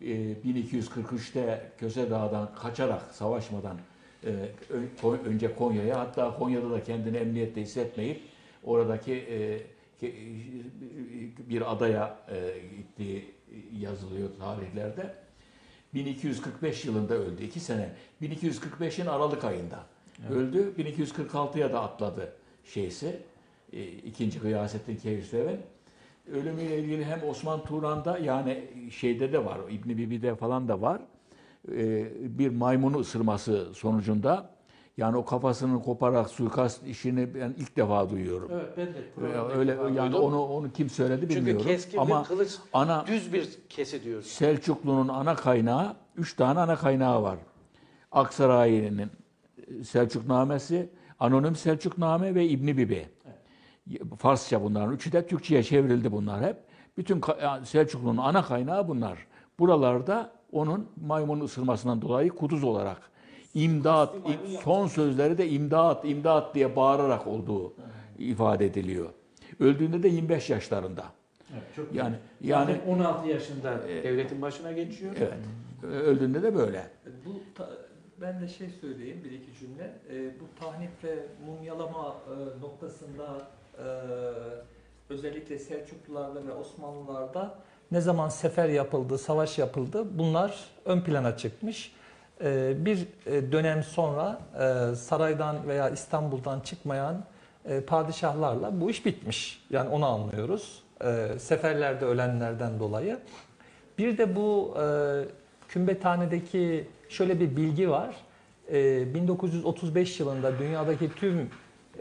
Ee, 1243'te Köse Dağı'dan kaçarak savaşmadan e, önce Konya'ya hatta Konya'da da kendini emniyette hissetmeyip oradaki e, bir adaya e, gittiği yazılıyor tarihlerde. 1245 yılında öldü. 2 sene. 1245'in Aralık ayında öldü. 1246'ya da atladı şeysi. E, ikinci Gıyasettin Keyhüsrev'in. Ölümüyle ilgili hem Osman Turan'da yani şeyde de var, İbn Bibi'de falan da var. E, bir maymunu ısırması sonucunda yani o kafasını koparak suikast işini ben ilk defa duyuyorum. Evet ben de E, Öyle yani duydum. onu onu kim söyledi Çünkü bilmiyorum. keskin Ama bir kılıç, ana düz bir kesi diyoruz. Selçuklu'nun ana kaynağı, üç tane ana kaynağı var. Aksaray'ın Selçuknamesi, Anonim Selçukname ve İbni Bibi. Farsça bunların üçü de Türkçe'ye çevrildi bunlar hep. Bütün Selçuklu'nun ana kaynağı bunlar. Buralarda onun maymun ısırmasından dolayı kuduz olarak imdat, im- son sözleri de imdat, imdat diye bağırarak olduğu ifade ediliyor. Öldüğünde de 25 yaşlarında. Yani yani Yani 16 yaşında devletin başına geçiyor. Evet. Öldüğünde de böyle. Bu ben de şey söyleyeyim bir iki cümle. Ee, bu tahnip ve mumyalama e, noktasında e, özellikle Selçuklularda ve Osmanlılarda ne zaman sefer yapıldı, savaş yapıldı bunlar ön plana çıkmış. Ee, bir e, dönem sonra e, saraydan veya İstanbul'dan çıkmayan e, padişahlarla bu iş bitmiş. Yani onu anlıyoruz. E, seferlerde ölenlerden dolayı. Bir de bu e, kümbethanedeki şöyle bir bilgi var. E, 1935 yılında dünyadaki tüm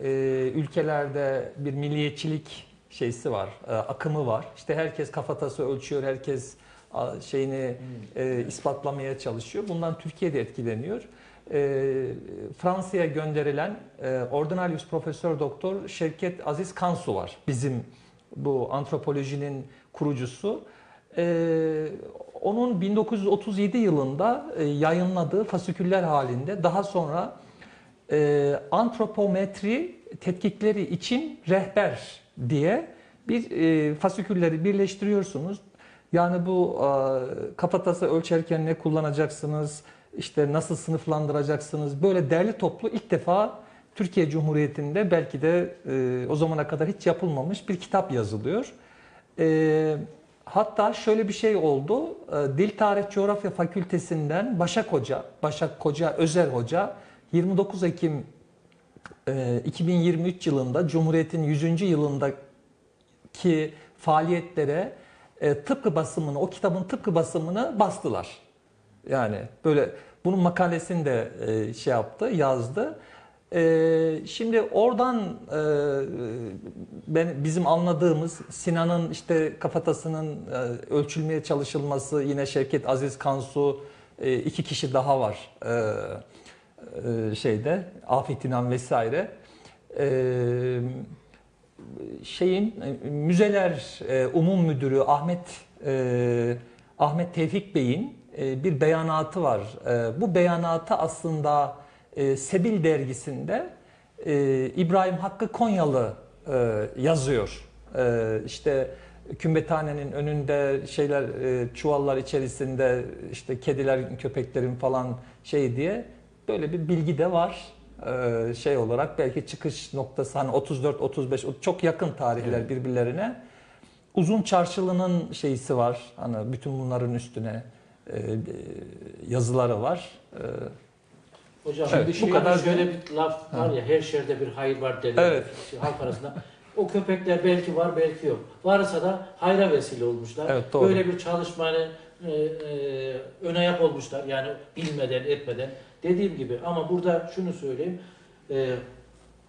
e, ülkelerde bir milliyetçilik şeysi var, e, akımı var. İşte herkes kafatası ölçüyor, herkes a, şeyini e, ispatlamaya çalışıyor. Bundan Türkiye de etkileniyor. E, Fransa'ya gönderilen e, Ordinarius Profesör Doktor Şevket Aziz Kansu var. Bizim bu antropolojinin kurucusu. Ee, onun 1937 yılında e, yayınladığı fasiküller halinde daha sonra e, antropometri tetkikleri için rehber diye bir e, fasikülleri birleştiriyorsunuz. Yani bu e, kafatası ölçerken ne kullanacaksınız, işte nasıl sınıflandıracaksınız böyle derli toplu ilk defa Türkiye Cumhuriyeti'nde belki de e, o zamana kadar hiç yapılmamış bir kitap yazılıyor. E, hatta şöyle bir şey oldu. E, Dil Tarih Coğrafya Fakültesinden Başak Hoca, Başak Koca Özer Hoca 29 Ekim e, 2023 yılında Cumhuriyet'in 100. yılındaki faaliyetlere e, tıpkı basımını, o kitabın tıpkı basımını bastılar. Yani böyle bunun makalesini de e, şey yaptı, yazdı. E, şimdi oradan e, ben bizim anladığımız Sinan'ın işte kafatasının e, ölçülmeye çalışılması, yine Şevket Aziz Kansu e, iki kişi daha var e, e, şeyde Afet İnan vesaire. E, şeyin e, müzeler e, umum müdürü Ahmet e, Ahmet Tevfik Bey'in e, bir beyanatı var. E, bu beyanatı aslında e, Sebil dergisinde e, İbrahim Hakkı Konyalı e, yazıyor. E, işte kümbethanenin önünde şeyler e, çuvallar içerisinde işte kediler köpeklerin falan şey diye böyle bir bilgi de var Ee, şey olarak belki çıkış noktası hani 34 35 çok yakın tarihler birbirlerine. Uzun çarşılının şeysi var. Hani bütün bunların üstüne e, e, yazıları var. E, Hocam Evet, bu kadar- şöyle bir laf var ya her şerde bir hayır var derler Evet. halk arasında. O köpekler belki var belki yok. Varsa da hayra vesile olmuşlar. Evet, doğru. Böyle bir çalışmanın e, e, ön ayak olmuşlar. Yani bilmeden etmeden. Dediğim gibi ama burada şunu söyleyeyim. E,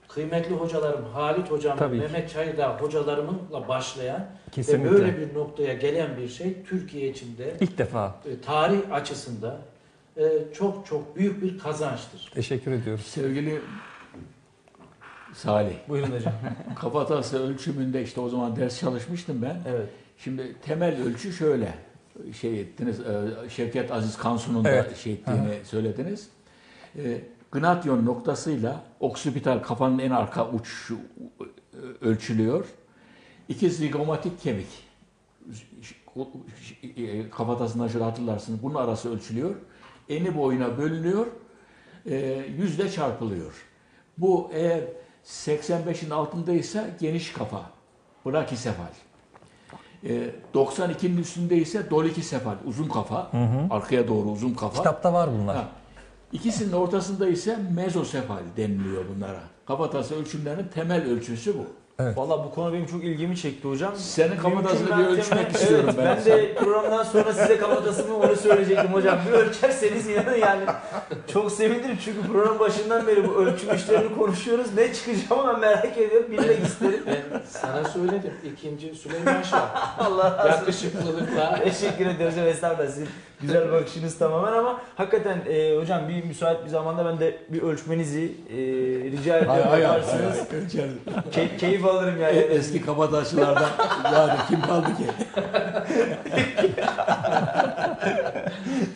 kıymetli hocalarım Halit hocam, Tabii. Mehmet Çaydağ hocalarımla başlayan Kesinlikle. ve böyle bir noktaya gelen bir şey Türkiye içinde İlk defa. e, tarih açısından e, çok çok büyük bir kazançtır. Teşekkür ediyoruz. Sevgili Salih, Buyurun hocam. kafatası ölçümünde işte o zaman ders çalışmıştım ben. Evet. Şimdi temel ölçü şöyle. Şey ettiniz, e, Şevket Aziz Kansu'nun da Evet. şey ettiğini söylediniz. E, Gnation noktasıyla oksipital kafanın en arka uç e, ölçülüyor. İki zigomatik kemik e, kafatasından şöyle hatırlarsınız. Bunun arası ölçülüyor. Eni boyuna bölünüyor. E, yüzle çarpılıyor. Bu eğer 85'in altındaysa geniş kafa. Brakisefal. E, 92'nin üstündeyse dolikisefal. Uzun kafa. Arkaya doğru uzun kafa. Kitapta var bunlar. Ha. İkisinin ortasında ise mezosefal deniliyor bunlara. Kafatası ölçümlerinin temel ölçüsü bu. Valla bu konu benim çok ilgimi çekti hocam. Senin kafatasını bir ölçmek istiyorum evet, ben. Ben de programdan sonra size kafatasını onu söyleyecektim hocam. Bir ölçerseniz inanın yani çok sevinirim. Çünkü program başından beri bu ölçüm işlerini konuşuyoruz. Ne çıkacağımı ben merak ediyorum. Bilmek isterim. Ben sana söyledim. ikinci Süleyman Şah. Allah razı olsun. Yakışıklılıkla Teşekkür ediyoruz hocam. Estağfurullah sizin güzel bakışınız tamamen ama hakikaten e, hocam bir müsait bir zamanda ben de bir ölçmenizi e, rica ediyorum. yaparsınız. ölçerim. Key- keyif alırım yani. E, Eski kafatası,lardan yani kim kaldı ki?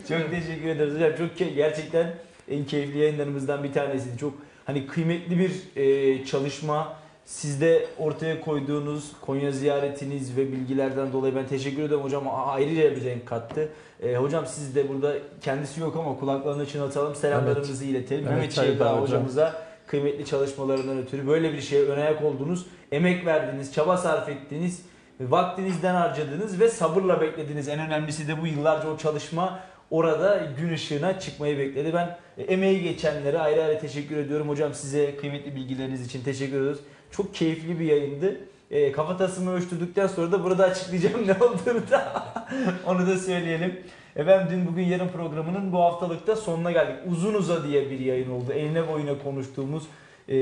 Çok teşekkür ederiz hocam. Çok key- gerçekten en keyifli yayınlarımızdan bir tanesiydi. Çok hani kıymetli bir e, çalışma. Sizde ortaya koyduğunuz Konya ziyaretiniz ve bilgilerden dolayı ben teşekkür ederim hocam. Ayrıca bir renk kattı. E, hocam siz de burada kendisi yok ama kulaklarını çınlatalım. Selamlarımızı iletelim. Evet, Mehmet Çaydağ hocam. hocamıza kıymetli çalışmalarından ötürü böyle bir şeye ön ayak oldunuz. Emek verdiniz, çaba sarf ettiniz. Vaktinizden harcadınız ve sabırla beklediniz. En önemlisi de bu yıllarca o çalışma orada gün ışığına çıkmayı bekledi. Ben e, emeği geçenlere ayrı ayrı teşekkür ediyorum. Hocam size kıymetli bilgileriniz için teşekkür ediyoruz. Çok keyifli bir yayındı. E, kafatasımı ölçtürdükten sonra da burada açıklayacağım ne olduğunu da onu da söyleyelim. Efendim dün bugün yarın programının bu haftalıkta sonuna geldik. Uzun uza diye bir yayın oldu. Eline boyuna konuştuğumuz e,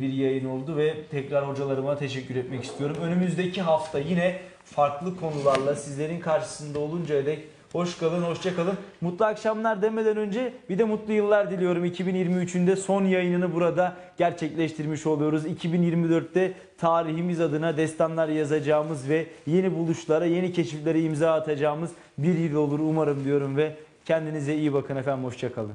bir yayın oldu ve tekrar hocalarıma teşekkür etmek istiyorum. Önümüzdeki hafta yine farklı konularla sizlerin karşısında oluncaya dek hoş kalın, hoşça kalın. Mutlu akşamlar demeden önce bir de mutlu yıllar diliyorum. 2023'ün de son yayınını burada gerçekleştirmiş oluyoruz. 2024'te tarihimiz adına destanlar yazacağımız ve yeni buluşlara, yeni keşiflere imza atacağımız bir yıl olur umarım diyorum ve kendinize iyi bakın efendim. Hoşça kalın.